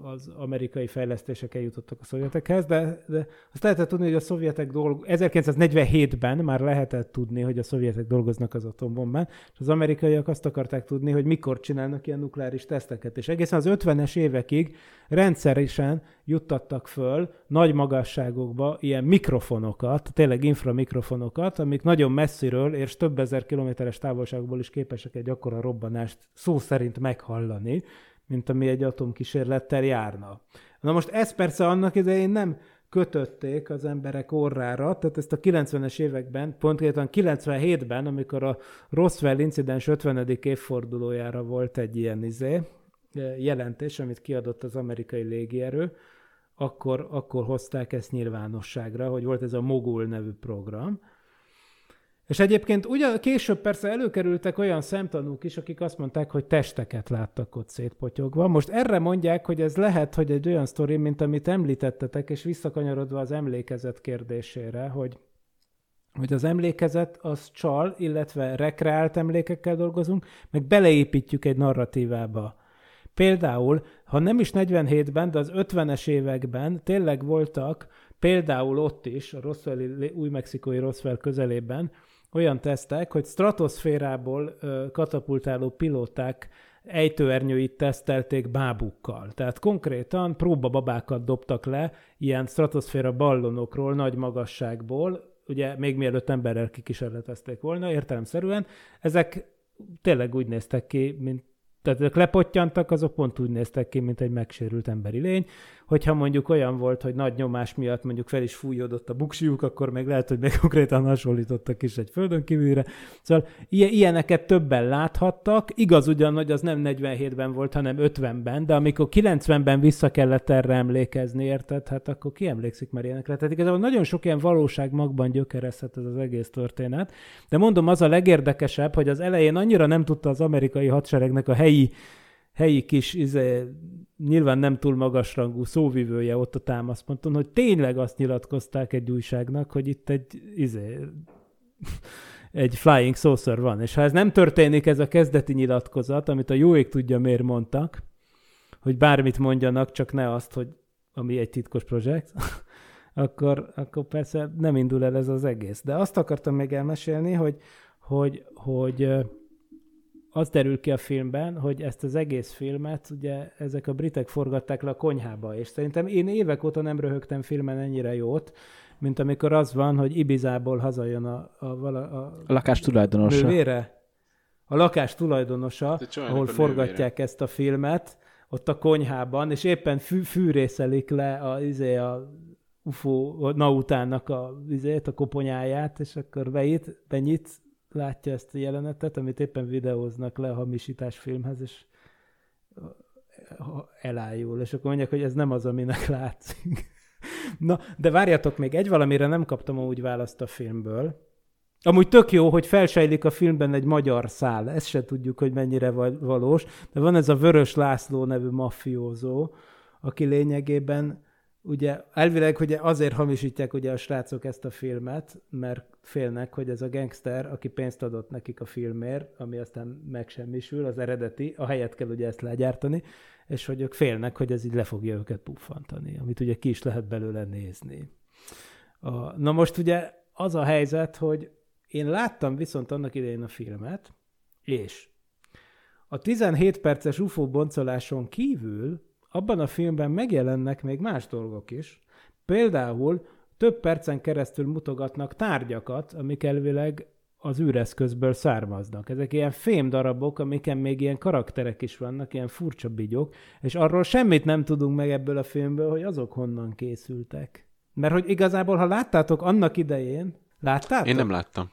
A: az amerikai fejlesztések eljutottak a szovjetekhez, de, de azt lehetett tudni, hogy a szovjetek dolg... 1947-ben már lehetett tudni, hogy a szovjetek dolgoznak az atombombán, és az amerikaiak azt akarták tudni, hogy mikor csinálnak ilyen nukleáris teszteket. És egészen az 50-es évekig rendszeresen juttattak föl nagy magasságokba ilyen mikrofonokat, tényleg inframikrofonokat, amik nagyon messziről és több ezer kilométeres távolságból is képesek egy akkora robbanást szó szerint meghallani, mint ami egy atomkísérlettel járna. Na most ez persze annak idején nem kötötték az emberek orrára, tehát ezt a 90-es években, pontképpen 97-ben, amikor a Roswell incidens 50. évfordulójára volt egy ilyen izé, jelentés, amit kiadott az amerikai légierő, akkor, akkor hozták ezt nyilvánosságra, hogy volt ez a Mogul nevű program, és egyébként ugye később persze előkerültek olyan szemtanúk is, akik azt mondták, hogy testeket láttak ott szétpotyogva. Most erre mondják, hogy ez lehet, hogy egy olyan sztori, mint amit említettetek, és visszakanyarodva az emlékezet kérdésére, hogy hogy az emlékezet az csal, illetve rekreált emlékekkel dolgozunk, meg beleépítjük egy narratívába. Például, ha nem is 47-ben, de az 50-es években tényleg voltak, például ott is, a Roswell, új-mexikói Roswell közelében, olyan tesztek, hogy stratoszférából katapultáló pilóták ejtőernyőit tesztelték bábukkal. Tehát konkrétan próbababákat dobtak le ilyen stratoszféra ballonokról, nagy magasságból, ugye még mielőtt emberrel kikísérletezték volna, értelemszerűen. Ezek tényleg úgy néztek ki, mint tehát ők lepottyantak, azok pont úgy néztek ki, mint egy megsérült emberi lény. Hogyha mondjuk olyan volt, hogy nagy nyomás miatt mondjuk fel is fújódott a buksiuk, akkor meg lehet, hogy még konkrétan hasonlítottak is egy földön kívülre. Szóval ilyeneket többen láthattak. Igaz ugyan, hogy az nem 47-ben volt, hanem 50-ben, de amikor 90-ben vissza kellett erre emlékezni, érted? Hát akkor ki emlékszik már ilyenekre? Tehát igazából nagyon sok ilyen valóság magban gyökerezhet ez az egész történet. De mondom, az a legérdekesebb, hogy az elején annyira nem tudta az amerikai hadseregnek a helyi helyi, kis, izé, nyilván nem túl magasrangú szóvivője ott a támaszponton, hogy tényleg azt nyilatkozták egy újságnak, hogy itt egy, izé, egy flying saucer van. És ha ez nem történik, ez a kezdeti nyilatkozat, amit a jó ég tudja, miért mondtak, hogy bármit mondjanak, csak ne azt, hogy ami egy titkos projekt, akkor, akkor persze nem indul el ez az egész. De azt akartam még elmesélni, hogy, hogy, hogy az derül ki a filmben, hogy ezt az egész filmet ugye ezek a britek forgatták le a konyhába, és szerintem én évek óta nem röhögtem filmen ennyire jót, mint amikor az van, hogy Ibizából hazajön a, a, a, a,
B: a lakás tulajdonosa.
A: Nővére, a lakás tulajdonosa, ahol forgatják nővére. ezt a filmet, ott a konyhában, és éppen fű, fűrészelik le a, izé, a UFO nautának a, izét, a koponyáját, és akkor beít, benyit, látja ezt a jelenetet, amit éppen videóznak le a hamisítás filmhez, és elájul, és akkor mondják, hogy ez nem az, aminek látszik. Na, de várjatok még, egy valamire nem kaptam úgy választ a filmből. Amúgy tök jó, hogy felsejlik a filmben egy magyar szál, ezt se tudjuk, hogy mennyire valós, de van ez a Vörös László nevű maffiózó, aki lényegében ugye elvileg ugye azért hamisítják ugye a srácok ezt a filmet, mert félnek, hogy ez a gangster, aki pénzt adott nekik a filmért, ami aztán megsemmisül, az eredeti, a helyet kell ugye ezt legyártani, és hogy ők félnek, hogy ez így le fogja őket puffantani, amit ugye ki is lehet belőle nézni. A, na most ugye az a helyzet, hogy én láttam viszont annak idején a filmet, és a 17 perces UFO boncoláson kívül abban a filmben megjelennek még más dolgok is. Például több percen keresztül mutogatnak tárgyakat, amik elvileg az űreszközből származnak. Ezek ilyen fém darabok, amiken még ilyen karakterek is vannak, ilyen furcsa bigyok, és arról semmit nem tudunk meg ebből a filmből, hogy azok honnan készültek. Mert hogy igazából, ha láttátok annak idején, láttátok?
D: Én nem láttam.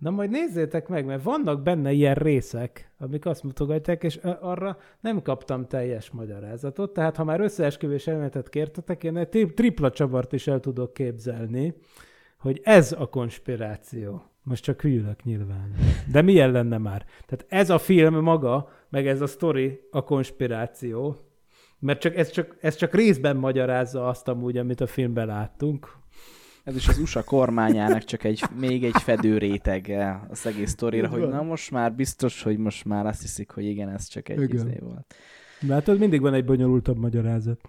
A: Na majd nézzétek meg, mert vannak benne ilyen részek, amik azt mutogatják, és arra nem kaptam teljes magyarázatot. Tehát ha már összeesküvés elméletet kértetek, én egy tripla csavart is el tudok képzelni, hogy ez a konspiráció. Most csak hülyülök nyilván. De milyen lenne már? Tehát ez a film maga, meg ez a sztori a konspiráció. Mert csak, ez, csak, ez csak részben magyarázza azt amúgy, amit a filmben láttunk.
B: Ez is az USA kormányának csak egy, még egy fedő rétege az egész sztorira, hogy na most már biztos, hogy most már azt hiszik, hogy igen, ez csak egy izé volt.
A: Látod, mindig van egy bonyolultabb magyarázat.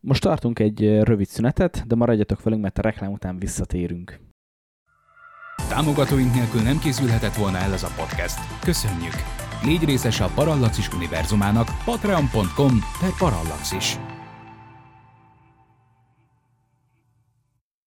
B: Most tartunk egy rövid szünetet, de maradjatok velünk, mert a reklám után visszatérünk.
C: Támogatóink nélkül nem készülhetett volna el ez a podcast. Köszönjük! Légy részes a Parallaxis univerzumának patreon.com per Parallaxis.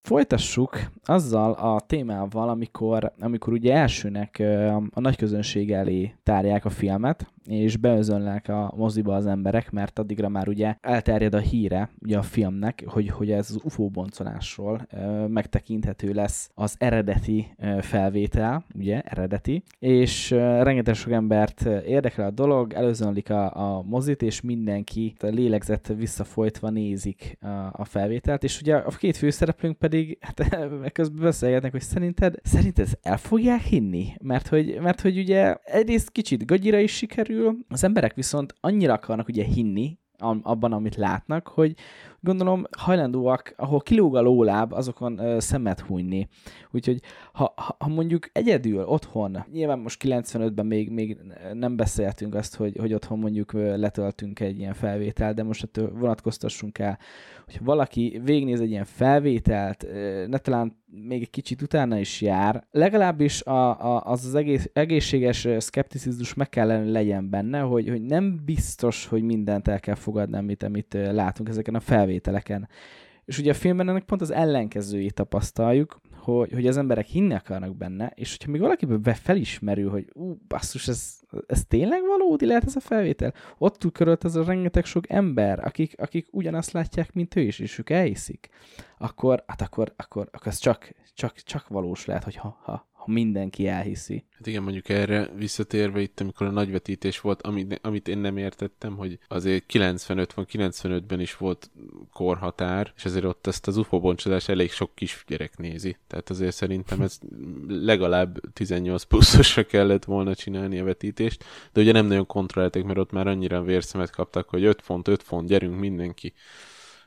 B: Folytassuk azzal a témával, amikor, amikor ugye elsőnek a nagy közönség elé tárják a filmet, és beözönlnek a moziba az emberek, mert addigra már ugye elterjed a híre ugye a filmnek, hogy, hogy ez az UFO boncolásról megtekinthető lesz az eredeti felvétel, ugye, eredeti, és rengeteg sok embert érdekel a dolog, előzönlik a, a mozit, és mindenki a lélegzett visszafolytva nézik a, a felvételt, és ugye a két főszereplőnk pedig hát, közben beszélgetnek, hogy szerinted, szerinted ezt el fogják hinni? Mert hogy, mert hogy ugye egyrészt kicsit gagyira is sikerül, az emberek viszont annyira akarnak ugye hinni, abban, amit látnak, hogy gondolom hajlandóak, ahol kilóg a lóláb, azokon ö, szemet hunyni. Úgyhogy ha, ha, mondjuk egyedül otthon, nyilván most 95-ben még, még nem beszéltünk azt, hogy, hogy otthon mondjuk letöltünk egy ilyen felvételt, de most ettől vonatkoztassunk el, hogyha valaki végnéz egy ilyen felvételt, ne talán még egy kicsit utána is jár, legalábbis a, a, az az egész, egészséges szkepticizmus meg kellene legyen benne, hogy, hogy nem biztos, hogy mindent el kell fogadni, amit, amit látunk ezeken a felvételeken. És ugye a filmben ennek pont az ellenkezőjét tapasztaljuk, hogy, hogy az emberek hinni akarnak benne, és hogyha még valakiből felismerül, hogy ú, basszus, ez, ez tényleg valódi lehet ez a felvétel? Ott tükrölt ez a rengeteg sok ember, akik, akik ugyanazt látják, mint ő is, és ők elhiszik, akkor, hát akkor, akkor, akkor ez csak, csak, csak valós lehet, hogy ha, ha, ha mindenki elhiszi.
D: Hát igen, mondjuk erre visszatérve itt, amikor a nagyvetítés volt, amit, amit én nem értettem, hogy azért 95 van, 95-ben is volt korhatár, és azért ott ezt az UFO boncsolás elég sok kisgyerek nézi. Tehát azért szerintem ez legalább 18 pluszosra kellett volna csinálni a vetítést, de ugye nem nagyon kontrollálták, mert ott már annyira vérszemet kaptak, hogy 5 font, 5 font, gyerünk mindenki.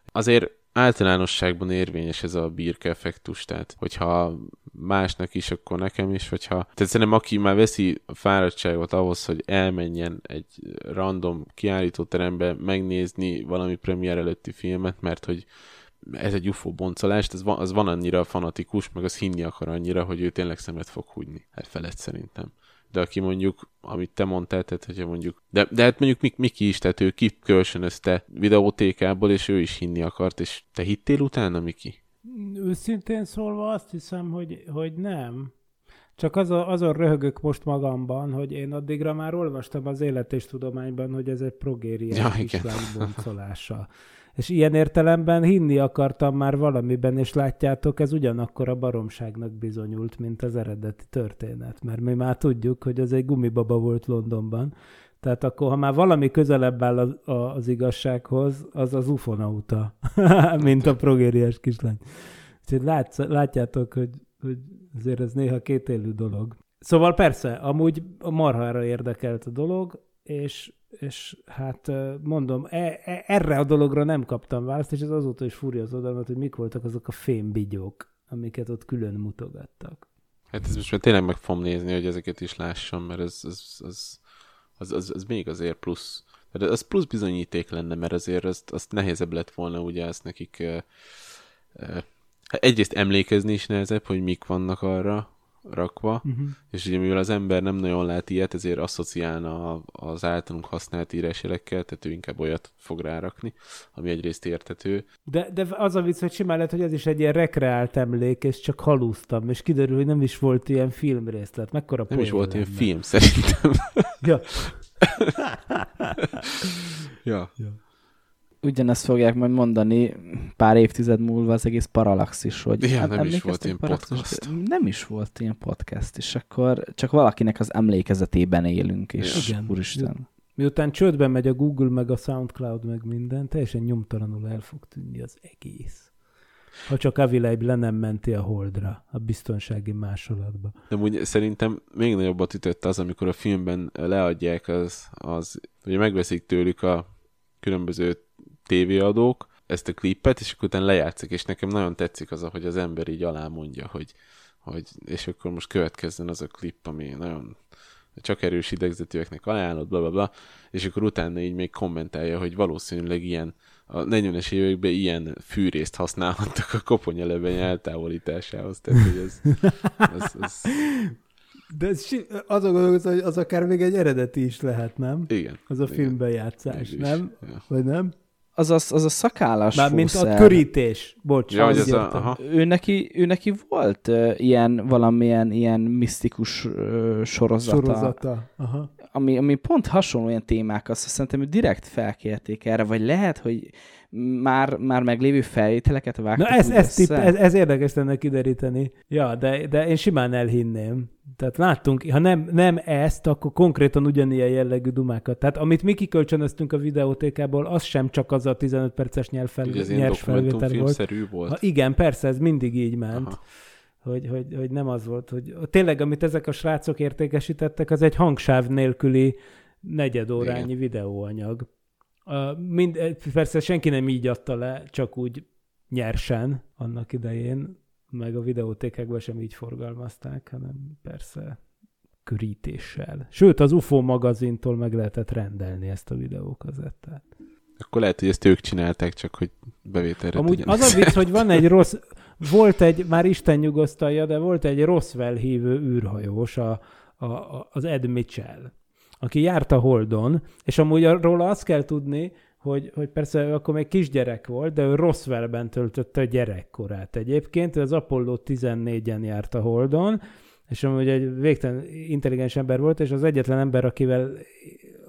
D: Azért általánosságban érvényes ez a birka effektus, tehát hogyha másnak is, akkor nekem is, hogyha... Tehát szerintem aki már veszi a fáradtságot ahhoz, hogy elmenjen egy random kiállítóterembe megnézni valami premier előtti filmet, mert hogy ez egy UFO boncolás, az van, az van annyira fanatikus, meg az hinni akar annyira, hogy ő tényleg szemet fog húgyni. Hát felett szerintem. De aki mondjuk, amit te mondtál, tehát hogyha mondjuk, de, de hát mondjuk Mik- Miki is, tehát ő kikölcsönözte videótékából, és ő is hinni akart, és te hittél utána, Miki?
A: Őszintén szólva azt hiszem, hogy, hogy nem. Csak az a, azon röhögök most magamban, hogy én addigra már olvastam az élet és tudományban, hogy ez egy progériás
D: Ja,
A: kislány boncolása. És ilyen értelemben hinni akartam már valamiben, és látjátok, ez ugyanakkor a baromságnak bizonyult, mint az eredeti történet. Mert mi már tudjuk, hogy ez egy gumibaba volt Londonban. Tehát akkor, ha már valami közelebb áll az, az igazsághoz, az az ufonauta, mint a progériás kislány. Úgyhogy látsz, látjátok, hogy, hogy azért ez néha kétélű dolog. Szóval persze, amúgy a marhára érdekelt a dolog, és, és hát mondom, e, e, erre a dologra nem kaptam választ, és ez azóta is fúrja az odamat, hogy mik voltak azok a fémbigyók, amiket ott külön mutogattak.
D: Hát ez most már tényleg meg fogom nézni, hogy ezeket is lássam, mert ez, az, az, az, az, az még azért plusz. Tehát az plusz bizonyíték lenne, mert azért azt, azt nehézebb lett volna ugye ezt nekik uh, uh, egyrészt emlékezni is nehezebb, hogy mik vannak arra rakva, uh-huh. és ugye mivel az ember nem nagyon lát ilyet, ezért asszociálna az általunk használt írásjelekkel, tehát ő inkább olyat fog rárakni, ami egyrészt értető.
A: De, de az a vicc, hogy simán lehet, hogy ez is egy ilyen rekreált emlék, és csak halúztam, és kiderül, hogy nem is volt ilyen filmrészlet. Mekkora
D: Nem is volt ilyen
A: lenne.
D: film, szerintem.
A: Ja.
D: ja.
B: Ugyanezt fogják majd mondani pár évtized múlva az egész Parallaxis, hogy
D: Ja,
B: hát
D: nem is volt ilyen podcast.
B: Nem is volt ilyen podcast, és akkor csak valakinek az emlékezetében élünk, és
A: Igen.
B: úristen.
A: Miután csődbe megy a Google, meg a SoundCloud, meg minden, teljesen nyomtalanul el fog tűnni az egész. Ha csak Avilaib le nem menti a Holdra, a biztonsági másolatba.
D: De úgy szerintem még nagyobbat ütött az, amikor a filmben leadják az, az ugye megveszik tőlük a különböző tévéadók ezt a klippet, és akkor utána lejátszik, és nekem nagyon tetszik az, hogy az ember így alá mondja, hogy, hogy és akkor most következzen az a klip, ami nagyon csak erős idegzetűeknek ajánlott, bla, bla, bla, és akkor utána így még kommentálja, hogy valószínűleg ilyen a 40-es években ilyen fűrészt használhattak a koponyelebeny eltávolításához. Tehát, hogy ez, ez, ez...
A: De ez, azon gondolkozom, hogy az akár még egy eredeti is lehet, nem?
D: Igen.
A: Az a
D: igen.
A: filmbejátszás,
D: Mégis,
A: nem?
D: Ja.
A: Vagy nem?
B: Az a, az a szakállas
A: Mármint a
B: fószer.
A: körítés. Bocs.
D: Ja,
A: azt
D: ez a, aha.
B: Ő neki, ő neki volt uh, ilyen valamilyen ilyen misztikus uh, sorozata,
A: sorozata. Aha.
B: Ami, ami pont hasonló ilyen témák, azt szerintem ő direkt felkérték erre, vagy lehet, hogy már, már meglévő felvételeket vágtak
A: Na ez, ez, tipp, ez, ez érdekes lenne kideríteni. Ja, de, de én simán elhinném. Tehát láttunk, ha nem, nem ezt, akkor konkrétan ugyanilyen jellegű dumákat. Tehát amit mi kikölcsönöztünk a videótékából, az sem csak az a 15 perces nyelvfel,
D: Ugye ez
A: nyers felvétel volt.
D: volt.
A: Ha, igen, persze, ez mindig így ment.
D: Aha.
A: Hogy, hogy, hogy nem az volt, hogy tényleg, amit ezek a srácok értékesítettek, az egy hangsáv nélküli negyedórányi videóanyag. Mind, eh, persze senki nem így adta le, csak úgy nyersen annak idején, meg a videótékekben sem így forgalmazták, hanem persze körítéssel. Sőt, az UFO magazintól meg lehetett rendelni ezt a videókazettát.
D: Akkor lehet, hogy ezt ők csinálták, csak hogy bevételre
A: Amúgy az a vicc, hogy van egy rossz, volt egy, már Isten nyugosztalja, de volt egy Roswell hívő űrhajós, a, a, a, az Ed Mitchell, aki járt a Holdon, és amúgy róla azt kell tudni, hogy, hogy persze ő akkor még kisgyerek volt, de ő Roswellben töltötte a gyerekkorát egyébként, az Apollo 14-en járt a Holdon, és amúgy egy végtelen intelligens ember volt, és az egyetlen ember, akivel,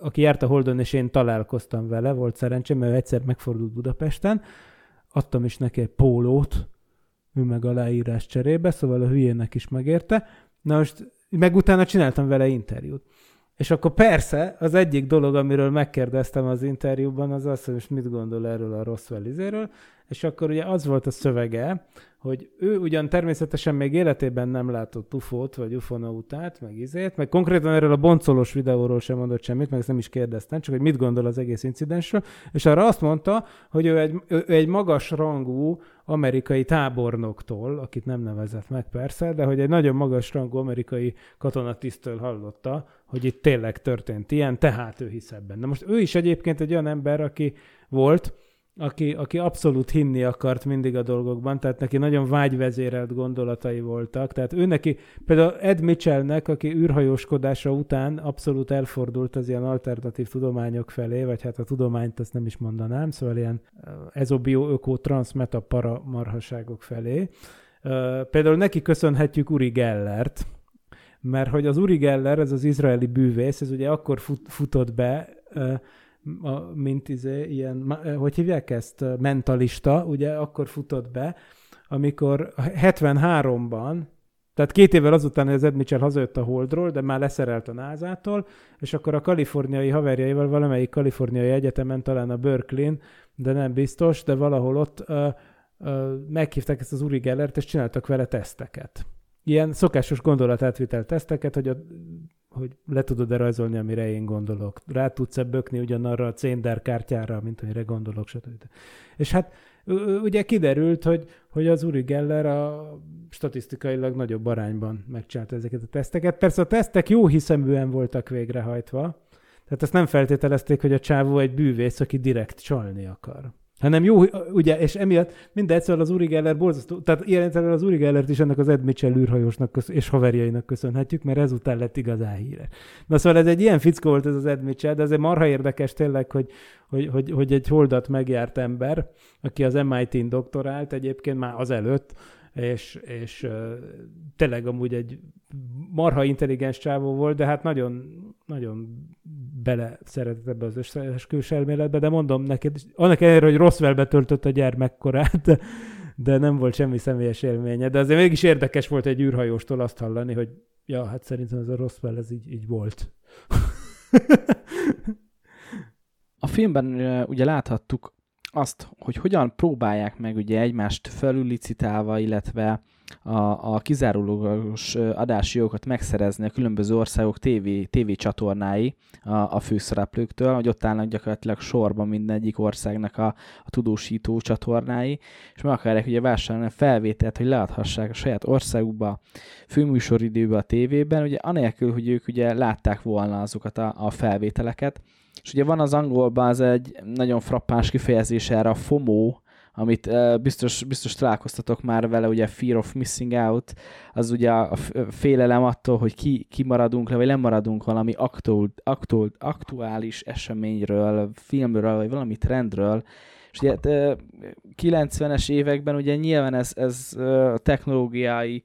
A: aki járt a Holdon, és én találkoztam vele, volt szerencsém, mert ő egyszer megfordult Budapesten, adtam is neki egy pólót, ő meg aláírás cserébe, szóval a hülyének is megérte. Na most, meg utána csináltam vele interjút. És akkor persze, az egyik dolog, amiről megkérdeztem az interjúban, az az, hogy most mit gondol erről a Roswell izéről, és akkor ugye az volt a szövege, hogy ő ugyan természetesen még életében nem látott ufót, vagy ufonautát, meg izét, meg konkrétan erről a boncolós videóról sem mondott semmit, meg ezt nem is kérdeztem, csak hogy mit gondol az egész incidensről, és arra azt mondta, hogy ő egy, ő egy magas rangú amerikai tábornoktól, akit nem nevezett meg persze, de hogy egy nagyon magas rangú amerikai katonatisztől hallotta, hogy itt tényleg történt ilyen, tehát ő hisz ebben. Na most ő is egyébként egy olyan ember, aki volt, aki, aki abszolút hinni akart mindig a dolgokban, tehát neki nagyon vágyvezérelt gondolatai voltak. Tehát ő neki, például Ed Mitchellnek, aki űrhajóskodása után abszolút elfordult az ilyen alternatív tudományok felé, vagy hát a tudományt azt nem is mondanám, szóval ilyen eh, ezobio, öko, transz, meta, para marhaságok felé. Eh, Például neki köszönhetjük Uri Gellert, mert hogy az Uri Geller, ez az izraeli bűvész, ez ugye akkor fut, futott be, eh, a, mint izé, ilyen, eh, hogy hívják ezt, eh, mentalista, ugye akkor futott be, amikor 73-ban, tehát két évvel azután, hogy az Ed Mitchell hazajött a Holdról, de már leszerelt a NASA-tól, és akkor a kaliforniai haverjaival valamelyik kaliforniai egyetemen, talán a Berkeley-n, de nem biztos, de valahol ott uh, uh, meghívták ezt az Uri Gellert, és csináltak vele teszteket. Ilyen szokásos gondolatátvitel teszteket, hogy, a, hogy le tudod-e rajzolni, amire én gondolok. Rá tudsz-e bökni ugyanarra a Cénder kártyára, mint amire gondolok, stb. És hát ugye kiderült, hogy, hogy az Uri Geller a statisztikailag nagyobb arányban megcsinálta ezeket a teszteket. Persze a tesztek jó hiszeműen voltak végrehajtva, tehát ezt nem feltételezték, hogy a csávó egy bűvész, aki direkt csalni akar. Hanem jó, ugye, és emiatt mindegy, szóval az Uri Geller borzasztó, tehát ilyen értelemben az Uri Gellert is ennek az Ed Mitchell űrhajósnak és haverjainak köszönhetjük, mert ezután lett igazán híre. Na szóval ez egy ilyen fickó volt ez az Ed Mitchell, de azért marha érdekes tényleg, hogy, hogy, hogy, hogy egy holdat megjárt ember, aki az MIT-n doktorált egyébként már azelőtt, és, és tényleg amúgy egy marha intelligens csávó volt, de hát nagyon, nagyon bele szeretett ebbe az összeesküvés elméletbe, de mondom neked, annak ellenére, hogy Roswellbe töltött a gyermekkorát, de, nem volt semmi személyes élménye, de azért mégis érdekes volt egy űrhajóstól azt hallani, hogy ja, hát szerintem ez a Roswell, ez így, így volt.
B: A filmben ugye láthattuk azt, hogy hogyan próbálják meg ugye egymást felülicitálva, illetve a, a kizárólagos adási jogokat megszerezni a különböző országok TV, TV csatornái a, a főszereplőktől, hogy ott állnak gyakorlatilag sorban mindegyik országnak a, a tudósító csatornái, és meg akarják ugye vásárolni a felvételt, hogy leadhassák a saját országukba, főműsoridőbe a tévében, ugye anélkül, hogy ők ugye látták volna azokat a, a felvételeket, és ugye van az angolban az egy nagyon frappáns kifejezés erre a FOMO, amit biztos, biztos találkoztatok már vele, ugye Fear of Missing Out, az ugye a félelem attól, hogy ki, ki maradunk le, vagy nem maradunk valami aktuál, aktuál, aktuális eseményről, filmről, vagy valami trendről, és ugye 90-es években ugye nyilván ez, ez technológiai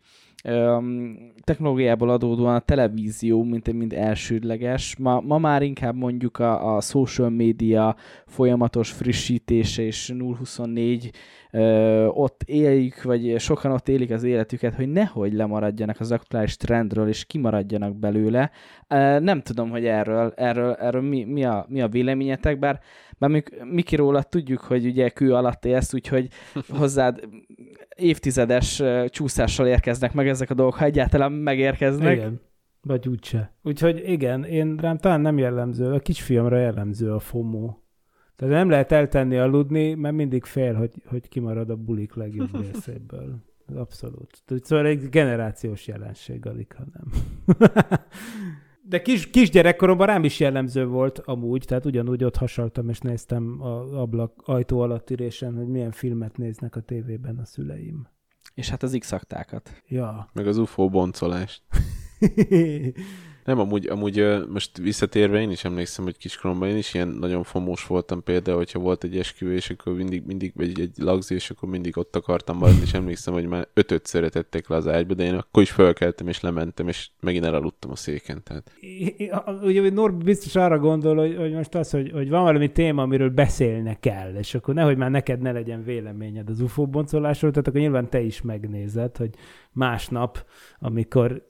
B: technológiából adódóan a televízió, mint, mint elsődleges. Ma, ma már inkább mondjuk a, a social media folyamatos frissítése és 024 ö, ott éljük, vagy sokan ott élik az életüket, hogy nehogy lemaradjanak az aktuális trendről, és kimaradjanak belőle. Nem tudom, hogy erről, erről, erről mi, mi, a, mi a véleményetek, bár bár mi, Miki róla tudjuk, hogy ugye kő alatt élsz, úgyhogy hozzád évtizedes csúszással érkeznek meg ezek a dolgok, ha egyáltalán megérkeznek.
A: Igen, vagy úgyse. Úgyhogy igen, én rám talán nem jellemző, a kisfiamra jellemző a FOMO. Tehát nem lehet eltenni aludni, mert mindig fél, hogy, hogy kimarad a bulik legjobb részéből. Abszolút. Szóval egy generációs jelenség, alig, ha nem. De kis, kisgyerekkoromban rám is jellemző volt amúgy, tehát ugyanúgy ott hasaltam és néztem a ablak ajtó alatti résen, hogy milyen filmet néznek a tévében a szüleim.
B: És hát az x
A: Ja.
D: Meg az UFO boncolást. Nem, amúgy, amúgy most visszatérve én is emlékszem, hogy kiskoromban én is ilyen nagyon fomós voltam például, hogyha volt egy esküvő, és akkor mindig, mindig vagy egy lagzi, és akkor mindig ott akartam maradni, és emlékszem, hogy már ötöt szeretettek le az ágyba, de én akkor is felkeltem, és lementem, és megint elaludtam a széken. Tehát.
A: Ugye Norbi biztos arra gondol, hogy, hogy most az, hogy, hogy van valami téma, amiről beszélnek kell, és akkor nehogy már neked ne legyen véleményed az UFO boncolásról, tehát akkor nyilván te is megnézed, hogy másnap, amikor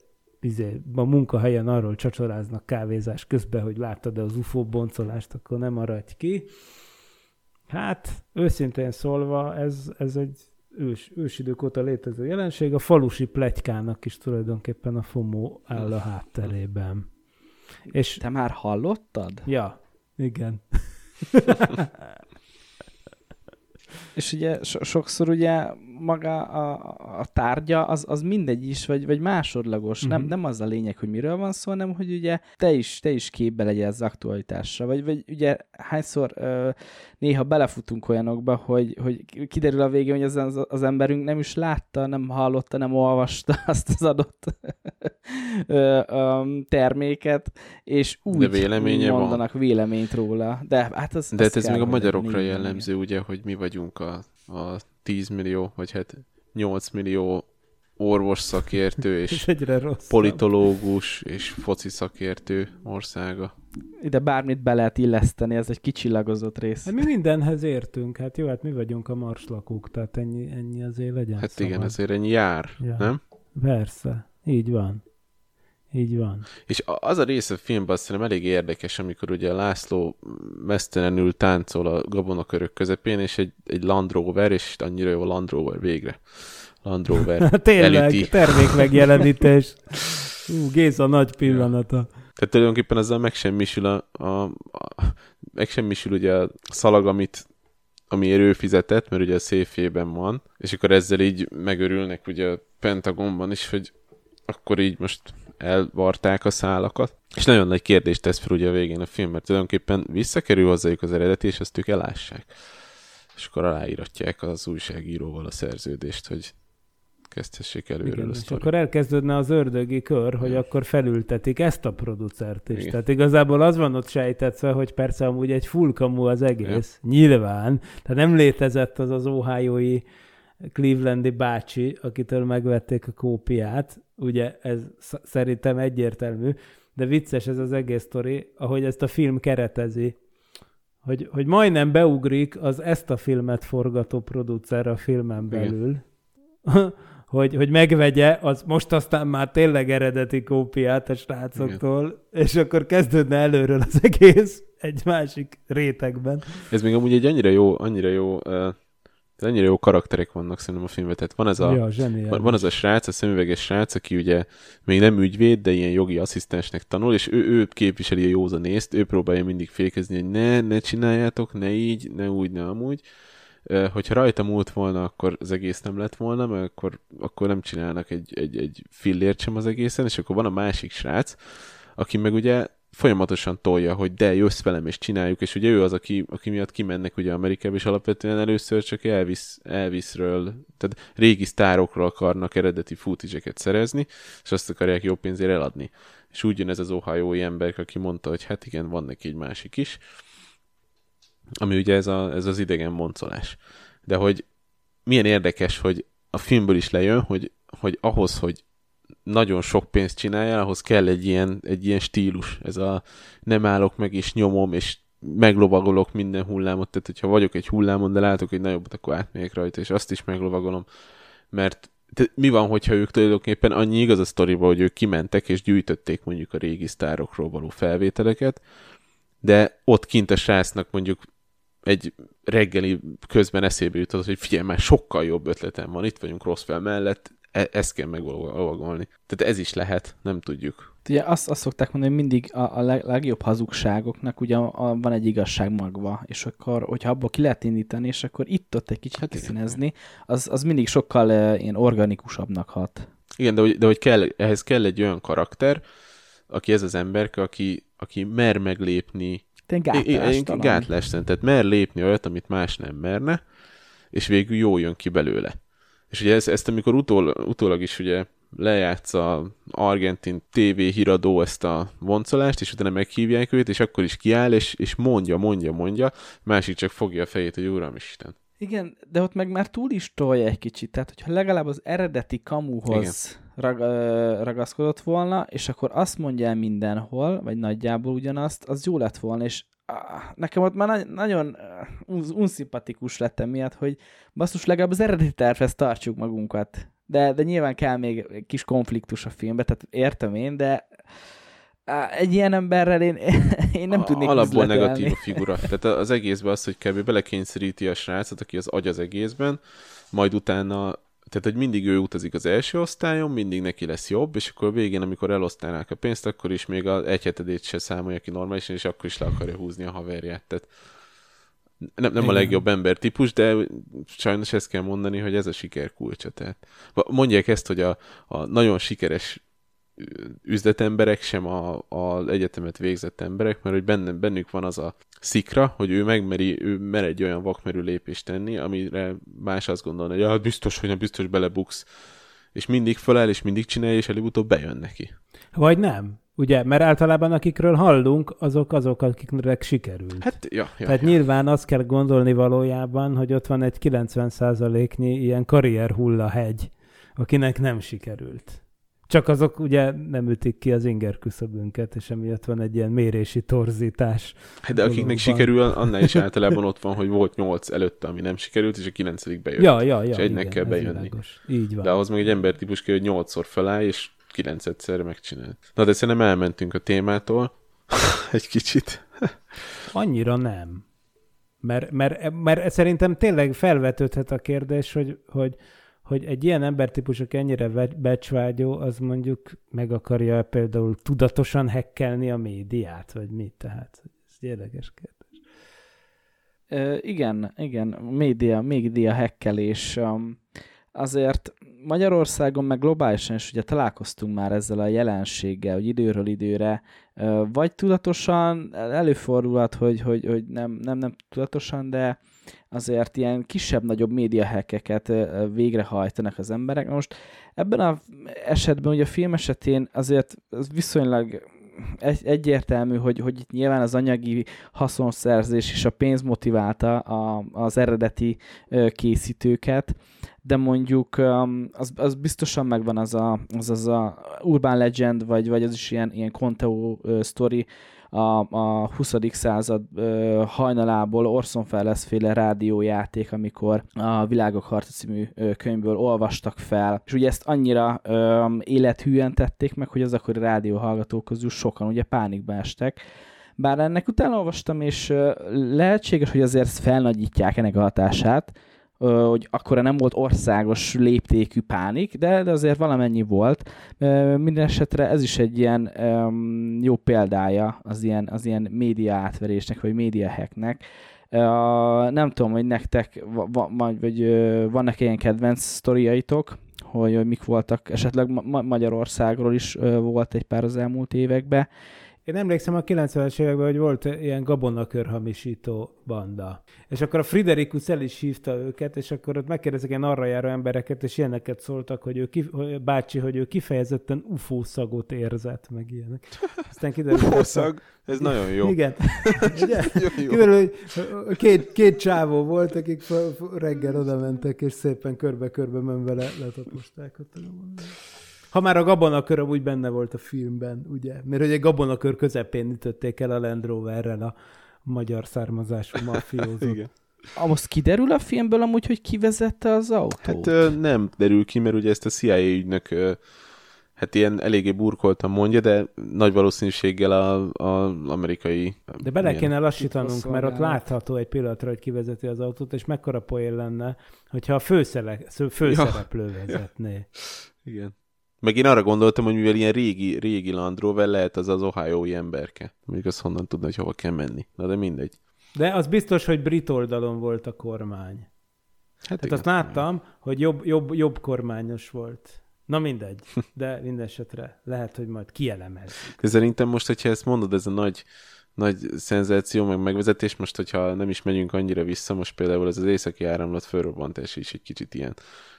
A: izé, a munkahelyen arról csacsoráznak kávézás közben, hogy láttad-e az UFO boncolást, akkor nem maradj ki. Hát, őszintén szólva, ez, ez egy ős, ősidők óta létező jelenség. A falusi plegykának is tulajdonképpen a FOMO áll a hátterében.
B: És... Te már hallottad?
A: Ja, igen.
B: És ugye so- sokszor ugye maga a, a tárgya az, az mindegy is, vagy, vagy másodlagos. Uh-huh. Nem, nem az a lényeg, hogy miről van szó, hanem hogy ugye te is, te is képbe legyen az aktualitásra. Vagy, vagy ugye hányszor ö, néha belefutunk olyanokba, hogy, hogy kiderül a végén, hogy az, az, az emberünk nem is látta, nem hallotta, nem olvasta azt az adott ö, ö, terméket, és úgy,
D: De véleménye
B: mondanak
D: van.
B: véleményt róla. De hát az,
D: De hát ez még a magyarokra jellemző, ugye, hogy mi vagyunk a, a 10 millió, vagy hát 8 millió orvos szakértő
A: És
D: és
A: egyre rossz.
D: politológus és foci szakértő országa.
B: Ide bármit be lehet illeszteni, ez egy kicsillagozott rész.
A: Hát mi mindenhez értünk, hát jó, hát mi vagyunk a marslakók, tehát ennyi, ennyi azért legyen
D: Hát
A: szabad.
D: igen, ezért ennyi jár,
A: Ja.
D: nem?
A: Persze, így van. Így van.
D: És az a rész a filmben azt szerintem elég érdekes, amikor ugye László mesztelenül táncol a gabonakörök közepén, és egy, egy Land Rover, és annyira jó a Land Rover végre. Land Rover
A: Tényleg,
D: elüti.
A: termék megjelenítés. Ú, Géza nagy pillanata.
D: Tehát tulajdonképpen ezzel megsemmisül a, a, a megsemmisül ugye a szalag, amit ami ő fizetett, mert ugye a széfjében van, és akkor ezzel így megörülnek ugye a Pentagonban is, hogy akkor így most elvarták a szálakat. És nagyon nagy kérdést tesz fel ugye a végén a film, mert tulajdonképpen visszakerül hozzájuk az eredeti, és ezt ők elássák. És akkor aláíratják az újságíróval a szerződést, hogy kezdhessék előről
A: Igen,
D: a
A: és akkor elkezdődne az ördögi kör, hogy akkor felültetik ezt a producert is.
D: Igen.
A: Tehát igazából az van ott sejtetve, hogy persze amúgy egy full kamu az egész, nyilván. Tehát nem létezett az az ohio Clevelandi bácsi, akitől megvették a kópiát. Ugye ez sz- szerintem egyértelmű, de vicces ez az egész sztori, ahogy ezt a film keretezi, hogy, hogy majdnem beugrik az ezt a filmet forgató producer a filmen belül, hogy, hogy megvegye, az most aztán már tényleg eredeti kópiát a srácoktól, Igen. és akkor kezdődne előről az egész egy másik rétegben.
D: Ez még amúgy egy annyira jó, annyira jó uh annyira jó karakterek vannak szerintem a filmben. Tehát van ez a,
A: ja,
D: van, van ez a srác, a szemüveges srác, aki ugye még nem ügyvéd, de ilyen jogi asszisztensnek tanul, és ő, ő képviseli a józanészt, ő próbálja mindig fékezni, hogy ne, ne csináljátok, ne így, ne úgy, ne amúgy. Hogyha rajta múlt volna, akkor az egész nem lett volna, mert akkor, akkor nem csinálnak egy, egy, egy fillért sem az egészen, és akkor van a másik srác, aki meg ugye folyamatosan tolja, hogy de jössz velem és csináljuk, és ugye ő az, aki, aki miatt kimennek ugye Amerikába, és alapvetően először csak Elvis, Elvisről, tehát régi sztárokról akarnak eredeti footage szerezni, és azt akarják jó pénzért eladni. És úgy jön ez az ohio ember, aki mondta, hogy hát igen, van neki egy másik is, ami ugye ez, a, ez az idegen moncolás. De hogy milyen érdekes, hogy a filmből is lejön, hogy, hogy ahhoz, hogy nagyon sok pénzt csináljál, ahhoz kell egy ilyen, egy ilyen stílus. Ez a nem állok meg és nyomom, és meglovagolok minden hullámot. Tehát, hogyha vagyok egy hullámon, de látok egy nagyobbat, akkor átmegyek rajta, és azt is meglovagolom. Mert te, mi van, hogyha ők tulajdonképpen annyi igaz a sztoriba, hogy ők kimentek és gyűjtötték mondjuk a régi sztárokról való felvételeket, de ott kint a srácnak mondjuk egy reggeli közben eszébe jutott, hogy figyelj, már sokkal jobb ötletem van, itt vagyunk rossz fel mellett, e- ezt kell megolvagolni. Tehát ez is lehet, nem tudjuk.
B: Ugye azt, azt szokták mondani, hogy mindig a, a leg, legjobb hazugságoknak ugye a, a, van egy igazság magva, és akkor, hogyha abból ki lehet indítani, és akkor itt-ott egy kicsit hát kiszínezni, az, az mindig sokkal uh, ilyen organikusabbnak hat.
D: Igen, de hogy, de hogy kell, ehhez kell egy olyan karakter, aki ez az ember, aki, aki mer meglépni
B: gátlástalan.
D: Gátlástalan, tehát mer lépni olyat, amit más nem merne, és végül jó jön ki belőle. És ugye ezt, ezt amikor utól, utólag is ugye lejátsza argentin TV híradó ezt a voncolást, és utána meghívják őt, és akkor is kiáll, és, és mondja, mondja, mondja, másik csak fogja a fejét, hogy Uram Isten.
B: Igen, de ott meg már túl is tolja egy kicsit, tehát hogyha legalább az eredeti kamuhoz rag, ragaszkodott volna, és akkor azt mondja el mindenhol, vagy nagyjából ugyanazt, az jó lett volna, és nekem ott már na- nagyon unszimpatikus lettem miatt, hogy basszus, legalább az eredeti tervhez tartsuk magunkat. De, de nyilván kell még egy kis konfliktus a filmbe, tehát értem én, de egy ilyen emberrel én, én nem tudnék
D: Alapból negatív a figura. Tehát az egészben az, hogy kb. belekényszeríti a srácot, aki az agy az egészben, majd utána tehát, hogy mindig ő utazik az első osztályon, mindig neki lesz jobb, és akkor végén, amikor elosztálnák a pénzt, akkor is még az egyhetedét se számolja ki normálisan, és akkor is le akarja húzni a haverját. Tehát nem, nem a legjobb ember típus, de sajnos ezt kell mondani, hogy ez a siker kulcsa. Tehát mondják ezt, hogy a, a nagyon sikeres üzletemberek, sem a, a egyetemet végzett emberek, mert hogy benne, bennük van az a szikra, hogy ő megmeri, ő mer egy olyan vakmerő lépést tenni, amire más azt gondolna, hogy hát biztos, hogy nem biztos belebuksz. És mindig feláll, és mindig csinálja, és előbb-utóbb bejön neki.
A: Vagy nem. Ugye, mert általában akikről hallunk, azok azok, akiknek sikerült.
D: Hát, ja, ja,
A: Tehát
D: ja.
A: nyilván azt kell gondolni valójában, hogy ott van egy 90%-nyi ilyen karrierhullahegy, akinek nem sikerült. Csak azok ugye nem ütik ki az inger küszöbünket, és emiatt van egy ilyen mérési torzítás.
D: Hát de akiknek sikerül, annál is általában ott van, hogy volt nyolc előtte, ami nem sikerült, és a kilencedik bejött.
A: Ja, ja, ja.
D: És egynek igen, kell bejönni.
A: Így van.
D: De ahhoz meg egy embertípus kell, hogy nyolcszor feláll, és kilencedször megcsinál. Na de szerintem elmentünk a témától. egy kicsit.
A: Annyira nem. Mert, mert, mert szerintem tényleg felvetődhet a kérdés, hogy, hogy hogy egy ilyen embertípus, aki ennyire becsvágyó, az mondjuk meg akarja például tudatosan hekkelni a médiát, vagy mit? Tehát ez érdekes kérdés.
B: Ö, igen, igen, média, média hekkelés. Um, azért Magyarországon, meg globálisan is ugye találkoztunk már ezzel a jelenséggel, hogy időről időre vagy tudatosan előfordulhat, hogy, hogy, hogy nem, nem, nem tudatosan, de azért ilyen kisebb-nagyobb médiahekeket végrehajtanak az emberek. Most ebben az esetben, ugye a film esetén azért az viszonylag egy, egyértelmű, hogy, hogy itt nyilván az anyagi haszonszerzés és a pénz motiválta a, az eredeti készítőket, de mondjuk az, az biztosan megvan az a, az, az a urban legend, vagy, vagy az is ilyen, ilyen Conteo story, a, a 20. század ö, hajnalából Orson Welles féle rádiójáték, amikor a Világok Harca című ö, könyvből olvastak fel, és ugye ezt annyira ö, élethűen tették meg, hogy az akkori rádióhallgatók közül sokan ugye pánikba estek, bár ennek utána olvastam, és lehetséges, hogy azért felnagyítják ennek a hatását, hogy akkor nem volt országos léptékű pánik, de, de azért valamennyi volt. Minden esetre ez is egy ilyen jó példája az ilyen, az ilyen média átverésnek, vagy média hacknek. Nem tudom, hogy nektek va- va- vagy, vagy vannak ilyen kedvenc sztoriaitok, hogy hogy mik voltak, esetleg Ma- Magyarországról is volt egy pár az elmúlt években.
A: Én emlékszem a 90-es években, hogy volt ilyen gabonakör hamisító banda. És akkor a Friderikus el is hívta őket, és akkor ott megkérdezek ilyen arra járó embereket, és ilyeneket szóltak, hogy ő kif- hogy bácsi, hogy ő kifejezetten UFO szagot érzett, meg ilyenek. Aztán kiderült, hogy-
D: Pószag, ez nagyon jó.
A: Igen. Ugye? Kiderül, hogy két, két csávó volt, akik reggel oda mentek, és szépen körbe-körbe menve le, ott a. Ha már a gabonakör úgy benne volt a filmben, ugye? Mert hogy egy gabonakör közepén ütötték el a Land Roverrel a magyar származású mafiózót.
D: Igen.
B: Ah, most kiderül a filmből amúgy, hogy ki vezette az autót?
D: Hát ö, nem derül ki, mert ugye ezt a CIA ügynök ö, hát ilyen eléggé burkoltan mondja, de nagy valószínűséggel a, a amerikai...
A: De bele
D: milyen-
A: kéne lassítanunk, mert ott látható egy pillanatra, hogy kivezeti az autót, és mekkora poén lenne, hogyha a főszele, főszereplő vezetné.
D: Igen. Meg én arra gondoltam, hogy mivel ilyen régi, régi Land Rover lehet az az Ohio-i emberke. Mondjuk azt honnan tudna, hogy hova kell menni. Na de mindegy.
A: De az biztos, hogy brit oldalon volt a kormány.
D: Hát,
A: Hát azt láttam, hogy jobb, jobb, jobb kormányos volt. Na mindegy, de minden esetre lehet, hogy majd kielemezzük.
D: De szerintem most, hogyha ezt mondod, ez a nagy, nagy szenzáció, meg megvezetés, most, hogyha nem is megyünk annyira vissza, most például ez az északi áramlat fölrobbantás is egy kicsit ilyen.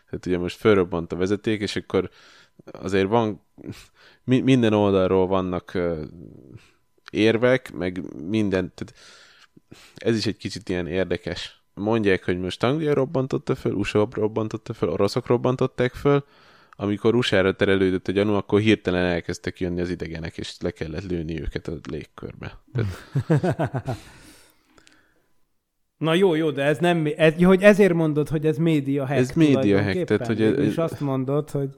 D: Tehát ugye most fölrobbant a vezeték, és akkor azért van, mi, minden oldalról vannak érvek, meg minden, tehát ez is egy kicsit ilyen érdekes. Mondják, hogy most Anglia robbantotta föl, USA robbantotta föl, oroszok robbantották föl, amikor USA-ra terelődött a gyanú, akkor hirtelen elkezdtek jönni az idegenek, és le kellett lőni őket a légkörbe. Tehát,
A: Na jó, jó, de ez nem, ez, hogy ezért mondod, hogy ez média hack.
D: Ez média hack, tehát, hogy ez-
A: És azt mondod, hogy,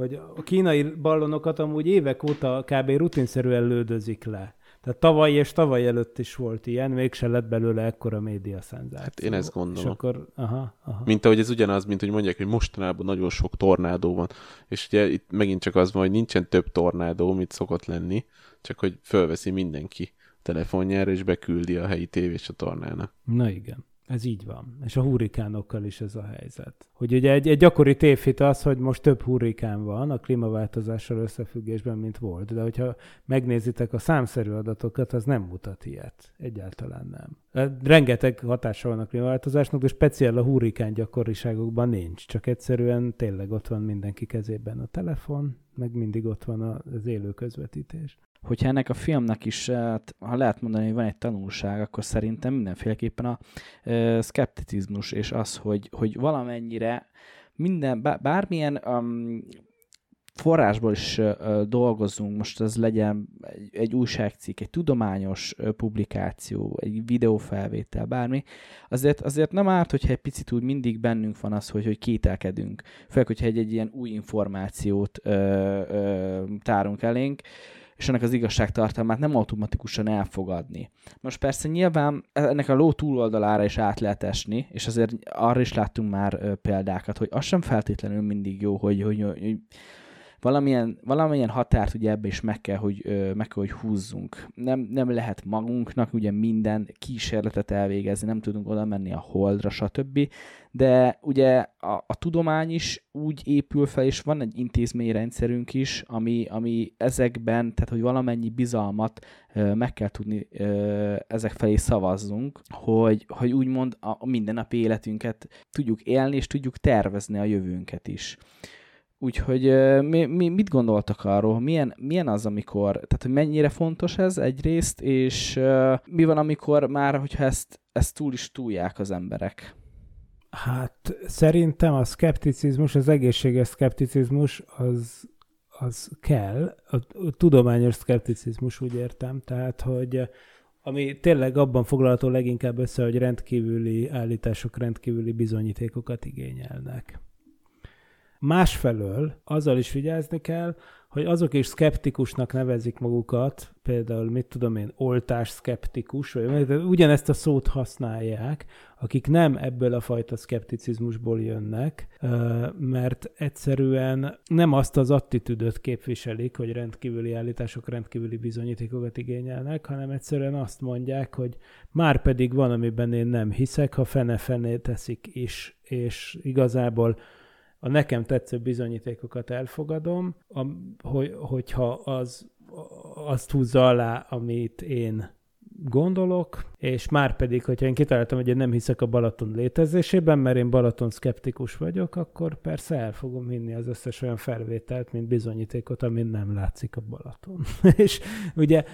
A: hogy a kínai ballonokat amúgy évek óta kb. rutinszerűen lődözik le. Tehát tavaly és tavaly előtt is volt ilyen, mégse lett belőle ekkora média szenzáció.
D: Hát én ezt gondolom.
A: És akkor, aha, aha.
D: mint ahogy ez ugyanaz, mint hogy mondják, hogy mostanában nagyon sok tornádó van. És ugye itt megint csak az van, hogy nincsen több tornádó, mint szokott lenni, csak hogy fölveszi mindenki telefonjára, és beküldi a helyi tévécsatornának.
A: Na igen, ez így van. És a hurrikánokkal is ez a helyzet. Hogy ugye egy, egy gyakori tévhit az, hogy most több hurrikán van a klímaváltozással összefüggésben, mint volt. De hogyha megnézitek a számszerű adatokat, az nem mutat ilyet. Egyáltalán nem. Rengeteg hatása van a klímaváltozásnak, de speciál a hurrikán gyakoriságokban nincs. Csak egyszerűen tényleg ott van mindenki kezében a telefon, meg mindig ott van az élő közvetítés.
B: Hogyha ennek a filmnek is, hát, ha lehet mondani, hogy van egy tanulság, akkor szerintem mindenféleképpen a ö, szkepticizmus és az, hogy, hogy valamennyire minden, bá- bármilyen um, forrásból is ö, dolgozunk, most ez legyen egy, egy újságcikk, egy tudományos publikáció, egy videófelvétel, bármi, azért, azért nem árt, hogyha egy picit úgy mindig bennünk van az, hogy, hogy kételkedünk. Főleg, hogyha egy, egy ilyen új információt ö, ö, tárunk elénk, és ennek az igazságtartalmát nem automatikusan elfogadni. Most persze nyilván ennek a ló túloldalára is át lehet esni, és azért arra is láttunk már példákat, hogy az sem feltétlenül mindig jó, hogy, hogy, hogy valamilyen, valamilyen határt ugye ebbe is meg kell, hogy, meg kell, hogy húzzunk. Nem, nem lehet magunknak ugye minden kísérletet elvégezni, nem tudunk oda menni a holdra, stb. De ugye a, a tudomány is úgy épül fel, és van egy intézményrendszerünk is, ami, ami ezekben, tehát hogy valamennyi bizalmat ö, meg kell tudni ö, ezek felé szavazzunk, hogy, hogy úgymond a, a mindennapi életünket tudjuk élni, és tudjuk tervezni a jövőnket is. Úgyhogy mi, mi, mit gondoltak arról? Milyen, milyen az, amikor, tehát hogy mennyire fontos ez egyrészt, és ö, mi van, amikor már, hogyha ezt, ezt túl is túlják az emberek?
A: Hát szerintem a szkepticizmus, az egészséges szkepticizmus az, az kell. A, tudományos szkepticizmus úgy értem, tehát, hogy ami tényleg abban foglalható leginkább össze, hogy rendkívüli állítások rendkívüli bizonyítékokat igényelnek. Másfelől azzal is vigyázni kell, hogy azok is szkeptikusnak nevezik magukat, például mit tudom én, oltás szkeptikus, vagy ugyanezt a szót használják, akik nem ebből a fajta szkepticizmusból jönnek, mert egyszerűen nem azt az attitűdöt képviselik, hogy rendkívüli állítások rendkívüli bizonyítékokat igényelnek, hanem egyszerűen azt mondják, hogy már pedig van, amiben én nem hiszek, ha fene-fené teszik is, és igazából a nekem tetsző bizonyítékokat elfogadom, a, hogy, hogyha az azt húzza alá, amit én gondolok, és már pedig, hogyha én kitaláltam, hogy én nem hiszek a Balaton létezésében, mert én Balaton szkeptikus vagyok, akkor persze el fogom hinni az összes olyan felvételt, mint bizonyítékot, amin nem látszik a Balaton. és ugye,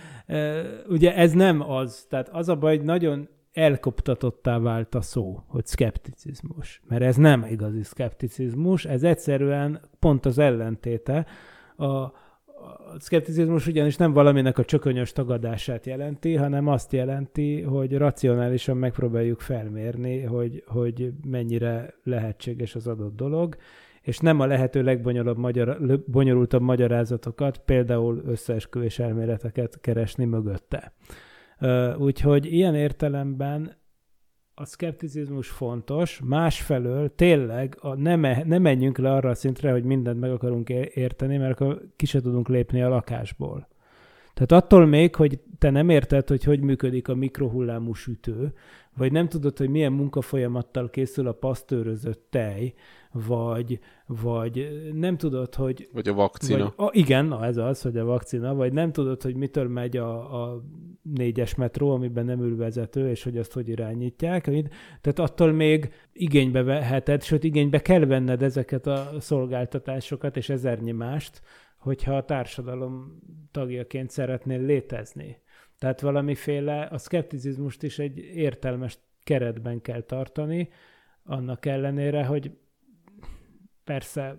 A: ugye ez nem az, tehát az a baj, hogy nagyon elkoptatottá vált a szó, hogy szkepticizmus. Mert ez nem igazi szkepticizmus, ez egyszerűen pont az ellentéte. A, a szkepticizmus ugyanis nem valaminek a csökönyös tagadását jelenti, hanem azt jelenti, hogy racionálisan megpróbáljuk felmérni, hogy, hogy mennyire lehetséges az adott dolog, és nem a lehető legbonyolultabb magyar, bonyolultabb magyarázatokat, például összeesküvés elméleteket keresni mögötte. Úgyhogy ilyen értelemben a szkepticizmus fontos, másfelől tényleg a, ne, me, ne menjünk le arra a szintre, hogy mindent meg akarunk érteni, mert akkor ki se tudunk lépni a lakásból. Tehát attól még, hogy te nem érted, hogy hogy működik a mikrohullámú sütő, vagy nem tudod, hogy milyen munkafolyamattal készül a pasztőrözött tej, vagy, vagy nem tudod, hogy...
D: Vagy a vakcina. Vagy,
A: a, igen, na ez az, hogy a vakcina, vagy nem tudod, hogy mitől megy a, a négyes metró, amiben nem ül vezető, és hogy azt hogy irányítják. Tehát attól még igénybe veheted, sőt igénybe kell venned ezeket a szolgáltatásokat, és ezernyi mást, hogyha a társadalom tagjaként szeretnél létezni. Tehát valamiféle, a szkepticizmust is egy értelmes keretben kell tartani, annak ellenére, hogy persze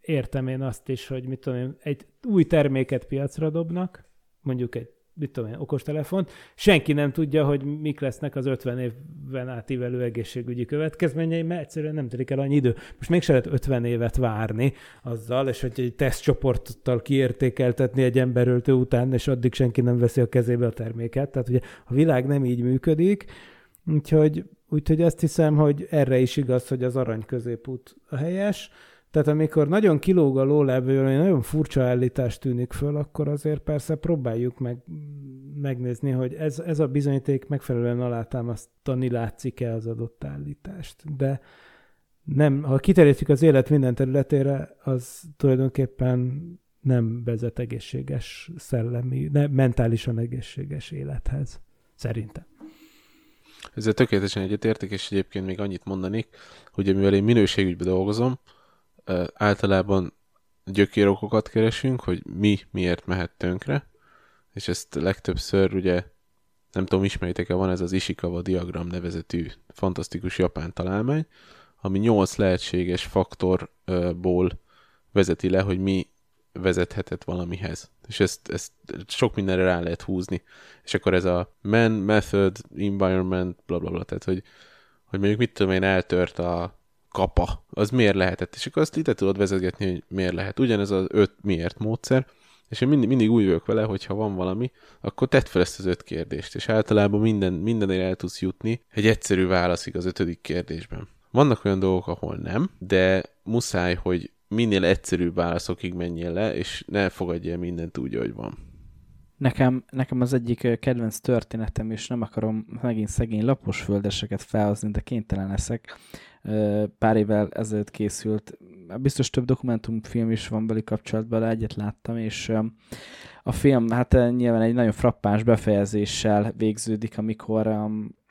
A: értem én azt is, hogy mit tudom én, egy új terméket piacra dobnak, mondjuk egy mit tudom én, okostelefont, senki nem tudja, hogy mik lesznek az 50 évben átívelő egészségügyi következményei, mert egyszerűen nem telik el annyi idő. Most még se lehet 50 évet várni azzal, és hogy egy tesztcsoporttal kiértékeltetni egy emberöltő után, és addig senki nem veszi a kezébe a terméket. Tehát ugye a világ nem így működik, úgyhogy, úgyhogy azt hiszem, hogy erre is igaz, hogy az arany középút a helyes, tehát amikor nagyon kilóg a lólevő, hogy nagyon furcsa állítás tűnik föl, akkor azért persze próbáljuk meg megnézni, hogy ez, ez a bizonyíték megfelelően alátámasztani látszik-e az adott állítást. De nem, ha kiterjesztjük az élet minden területére, az tulajdonképpen nem vezet egészséges szellemi, ne, mentálisan egészséges élethez. Szerintem.
D: Ezzel tökéletesen egyetértek, és egyébként még annyit mondanék, hogy mivel én minőségügyben dolgozom, általában gyökérokokat keresünk, hogy mi miért mehet tönkre, és ezt legtöbbször ugye, nem tudom, ismeritek-e, van ez az Ishikawa diagram nevezetű fantasztikus japán találmány, ami nyolc lehetséges faktorból vezeti le, hogy mi vezethetett valamihez. És ezt, ezt sok mindenre rá lehet húzni. És akkor ez a man, method, environment, bla bla bla, tehát hogy, hogy mondjuk mit tudom én, eltört a kapa, az miért lehetett, és akkor azt ide tudod vezetgetni, hogy miért lehet. Ugyanez az öt miért módszer, és én mindig, mindig úgy vagyok vele, hogy ha van valami, akkor tedd fel ezt az öt kérdést, és általában minden, mindenért el tudsz jutni egy egyszerű válaszig az ötödik kérdésben. Vannak olyan dolgok, ahol nem, de muszáj, hogy minél egyszerűbb válaszokig menjél le, és ne fogadj el mindent úgy, ahogy van.
B: Nekem, nekem az egyik kedvenc történetem, és nem akarom megint szegény lapos földeseket felhozni, de kénytelen leszek, pár évvel ezelőtt készült. Biztos több dokumentumfilm is van belé kapcsolatban, egyet láttam, és a film hát nyilván egy nagyon frappáns befejezéssel végződik, amikor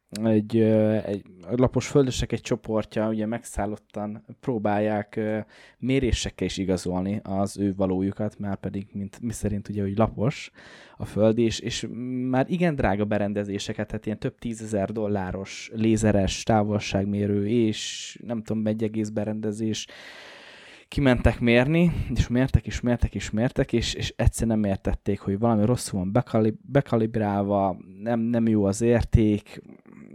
B: egy, egy lapos földesek egy csoportja ugye megszállottan próbálják mérésekkel is igazolni az ő valójukat, már pedig, mint mi szerint ugye, hogy lapos a föld, és, és már igen drága berendezéseket, tehát ilyen több tízezer dolláros lézeres távolságmérő, és nem tudom, egy egész berendezés, kimentek mérni, és mértek, és mértek, és mértek, és, és egyszer nem értették, hogy valami rosszul van bekalib, bekalibrálva, nem, nem jó az érték,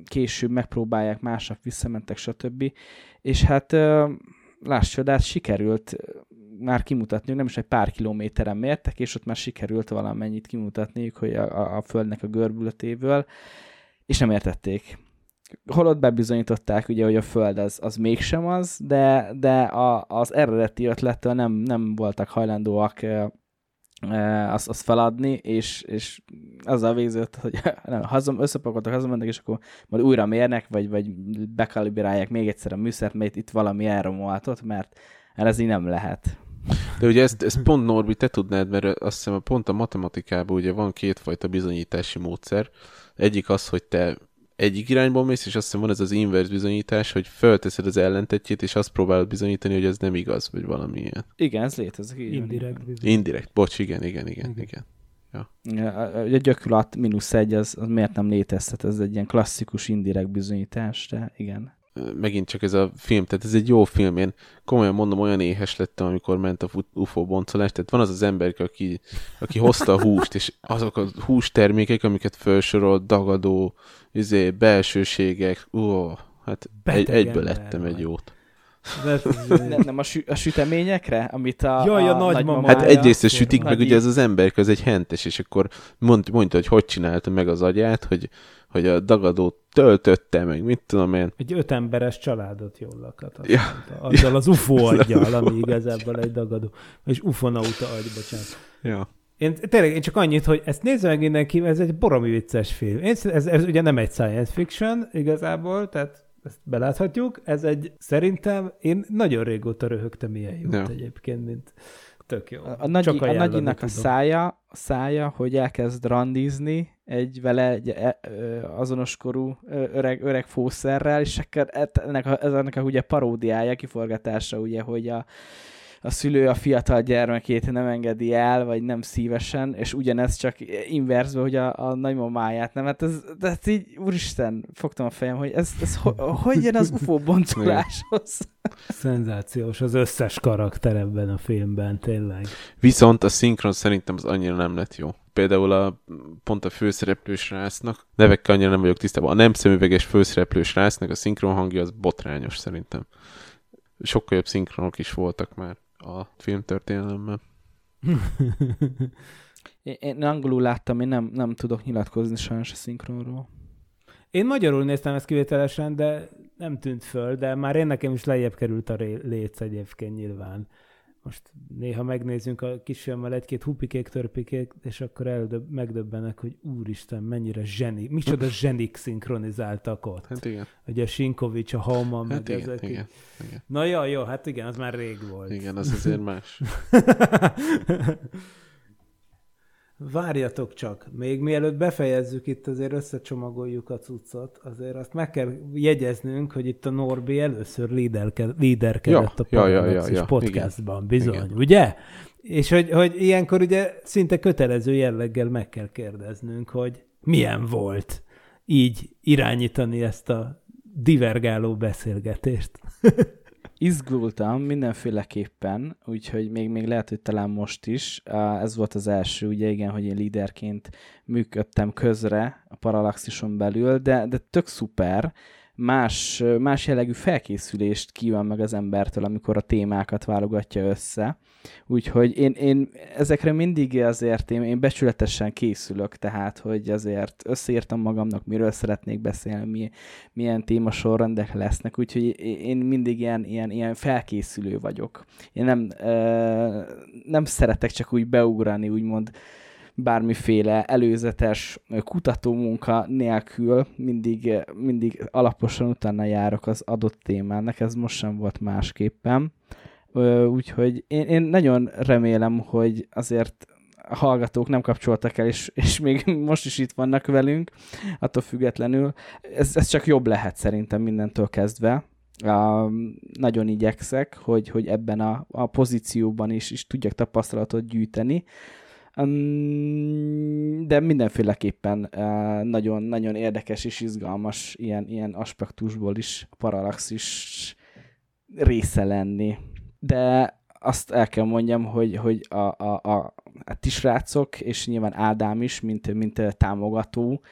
B: később megpróbálják, másnap visszamentek, stb. És hát láss csodát, sikerült már kimutatni, nem is egy pár kilométeren mértek, és ott már sikerült valamennyit kimutatniuk, hogy a, a, Földnek a görbületéből, és nem értették. Holott bebizonyították, ugye, hogy a Föld az, az mégsem az, de, de a, az eredeti ötlettől nem, nem voltak hajlandóak azt, azt feladni, és, és azzal végzett, hogy nem, hazam, összepakoltak, hazamentek, és akkor majd újra mérnek, vagy, vagy bekalibrálják még egyszer a műszert, mert itt valami elromoltott, mert ez így nem lehet.
D: De ugye ezt, ezt pont Norbi, te tudnád, mert azt hiszem pont a matematikában ugye van kétfajta bizonyítási módszer. Egyik az, hogy te egyik irányból mész, és azt hiszem van ez az inverse bizonyítás, hogy fölteszed az ellentetjét, és azt próbálod bizonyítani, hogy ez nem igaz, vagy valami ilyen.
B: Igen, ez létezik.
A: Indirekt bizonyítás.
D: Indirekt, bocs, igen, igen, igen, igen. igen.
B: Ja. A gyökülat mínusz egy, az, az miért nem létezhet? Ez egy ilyen klasszikus indirekt bizonyítás, de igen
D: megint csak ez a film, tehát ez egy jó film, én komolyan mondom, olyan éhes lettem, amikor ment a UFO boncolás, tehát van az az ember, aki, aki hozta a húst, és azok a hústermékek, amiket felsorolt, dagadó, izé, belsőségek, ú, hát egy, egyből lettem egy jót.
B: nem, nem a, sü- a süteményekre, amit a,
A: Jaj, a,
B: a
A: nagymama.
D: Hát egyrészt a sütik, meg ugye ez az ember, az egy hentes, és akkor mond, mondta, hogy hogy csinálta meg az agyát, hogy, hogy a dagadót töltötte, meg mit tudom én.
A: Egy öt emberes családot jól lakat.
D: Ja.
A: Ja. Azzal az UFO aggyal, ami igazából egy dagadó. És ufonauta agy, bocsánat.
D: Ja.
A: Én tényleg én csak annyit, hogy ezt nézze meg mindenki, ez egy baromi vicces film. Én, ez, ez ugye nem egy science fiction igazából, tehát ezt beláthatjuk. Ez egy, szerintem, én nagyon régóta röhögtem ilyen jót
D: Ja.
A: egyébként, mint tök jó.
B: A, nagy,
A: Csak
B: a nagyinak a szája, a szája, hogy elkezd randizni egy vele egy e, azonos korú öreg, öreg fószerrel, és akkor ennek a, ez ennek a ugye paródiája, kiforgatása, ugye, hogy a, a szülő a fiatal gyermekét nem engedi el, vagy nem szívesen, és ugyanez csak inverzve, hogy a, a nagymamáját nem. Hát ez, de hát így, úristen, fogtam a fejem, hogy ez, ez ho, hogy jön az UFO boncoláshoz?
A: Szenzációs az összes karakter ebben a filmben, tényleg.
D: Viszont a szinkron szerintem az annyira nem lett jó. Például a, pont a főszereplős rásznak, nevekkel annyira nem vagyok tisztában, a nem szemüveges főszereplős rásznak a szinkron hangja az botrányos szerintem. Sokkal jobb szinkronok is voltak már a filmtörténelemben.
B: Én, én angolul láttam, én nem, nem tudok nyilatkozni sajnos a szinkronról.
A: Én magyarul néztem ezt kivételesen, de nem tűnt föl, de már én nekem is lejjebb került a léc egyébként nyilván. Most néha megnézzünk a kisfilmmel egy-két hupikék, törpikék, és akkor eldöbb, megdöbbenek, hogy úristen, mennyire zseni, micsoda zsenik szinkronizáltak ott.
D: Hát igen.
A: Ugye a Sinkovics, a Hauman,
D: Hát
A: meg
D: igen,
A: ezek.
D: igen, igen.
A: Na jó, jó, hát igen, az már rég volt.
D: Igen, az azért más.
A: Várjatok csak, még mielőtt befejezzük itt, azért összecsomagoljuk a cuccot, azért azt meg kell jegyeznünk, hogy itt a Norbi először líderke- líderkedett
D: Ja,
A: a
D: ja, ja, ja, ja,
A: podcastban, bizony,
D: Igen.
A: ugye? És hogy, hogy ilyenkor ugye szinte kötelező jelleggel meg kell kérdeznünk, hogy milyen volt így irányítani ezt a divergáló beszélgetést.
B: Izgultam mindenféleképpen, úgyhogy még, még lehet, hogy talán most is. Ez volt az első, ugye igen, hogy én líderként működtem közre a Parallaxison belül, de, de tök szuper. Más, más jellegű felkészülést kíván meg az embertől, amikor a témákat válogatja össze. Úgyhogy én, én ezekre mindig azért én, én becsületesen készülök, tehát, hogy azért összeírtam magamnak, miről szeretnék beszélni, mi, milyen témasorrendek lesznek, úgyhogy én mindig ilyen, ilyen, ilyen felkészülő vagyok. Én nem, ö, nem szeretek csak úgy beugrani, úgymond bármiféle előzetes kutatómunka nélkül mindig, mindig alaposan utána járok az adott témának, ez most sem volt másképpen. Úgyhogy én, én nagyon remélem, hogy azért a hallgatók nem kapcsoltak el, és, és még most is itt vannak velünk, attól függetlenül. Ez, ez csak jobb lehet szerintem mindentől kezdve. Uh, nagyon igyekszek, hogy, hogy ebben a, a pozícióban is, is tudjak tapasztalatot gyűjteni. De mindenféleképpen uh, nagyon, nagyon érdekes és izgalmas ilyen, ilyen aspektusból is a Parallaxis része lenni. De azt el kell mondjam, hogy, hogy a, a, a, a ti srácok, és nyilván Ádám is, mint, mint támogató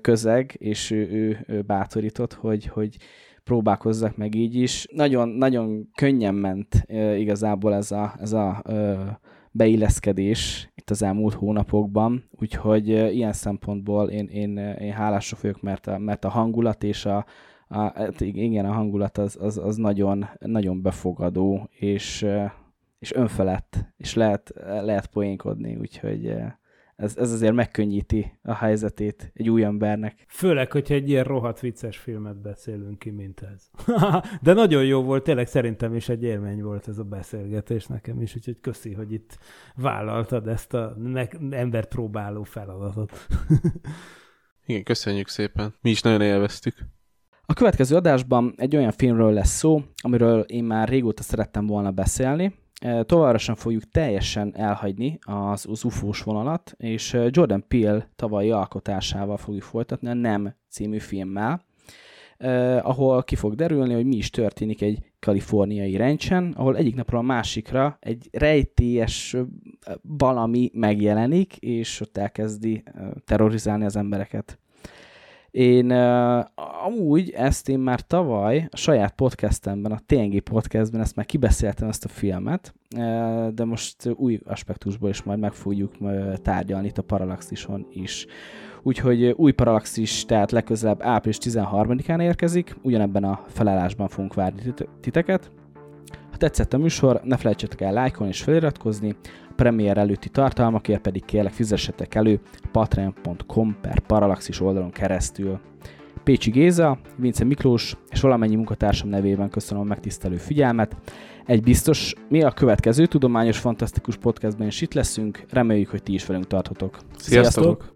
B: közeg, és ő, ő, ő bátorított, hogy, hogy próbálkozzak meg így is. Nagyon, nagyon könnyen ment igazából ez a, ez a beilleszkedés itt az elmúlt hónapokban, úgyhogy ilyen szempontból én, én, én hálásra vagyok, mert a, mert a hangulat és a, a, hát igen, a hangulat az, az, az nagyon, nagyon befogadó, és, és önfelett, és lehet, lehet poénkodni, úgyhogy ez, ez azért megkönnyíti a helyzetét egy új embernek.
A: Főleg, hogyha egy ilyen rohadt vicces filmet beszélünk ki, mint ez. De nagyon jó volt, tényleg szerintem is egy élmény volt ez a beszélgetés nekem is, úgyhogy köszi, hogy itt vállaltad ezt a embert próbáló feladatot.
D: Igen, köszönjük szépen. Mi is nagyon élveztük.
B: A következő adásban egy olyan filmről lesz szó, amiről én már régóta szerettem volna beszélni, Továbbra sem fogjuk teljesen elhagyni az, az UFO-s vonalat, és Jordan Peele tavalyi alkotásával fogjuk folytatni a Nem című filmmel, eh, ahol ki fog derülni, hogy mi is történik egy kaliforniai rencsen, ahol egyik napról a másikra egy rejtélyes valami megjelenik, és ott elkezdi terrorizálni az embereket. Én uh, amúgy ezt én már tavaly a saját podcastemben, a TNG podcastben ezt már kibeszéltem ezt a filmet, uh, de most új aspektusból is majd meg fogjuk uh, tárgyalni itt a Parallaxison is. Úgyhogy új Parallaxis, tehát legközelebb április 13-án érkezik, ugyanebben a felállásban fogunk várni titeket. Ha tetszett a műsor, ne felejtsetek el lájkolni és feliratkozni, premier előtti tartalmakért pedig kérlek fizessetek elő patreon.com per Parallaxis oldalon keresztül. Pécsi Géza, Vince Miklós és valamennyi munkatársam nevében köszönöm a megtisztelő figyelmet. Egy biztos, mi a következő tudományos fantasztikus podcastben is itt leszünk, reméljük, hogy ti is velünk tartotok.
D: Sziasztok! Sziasztok!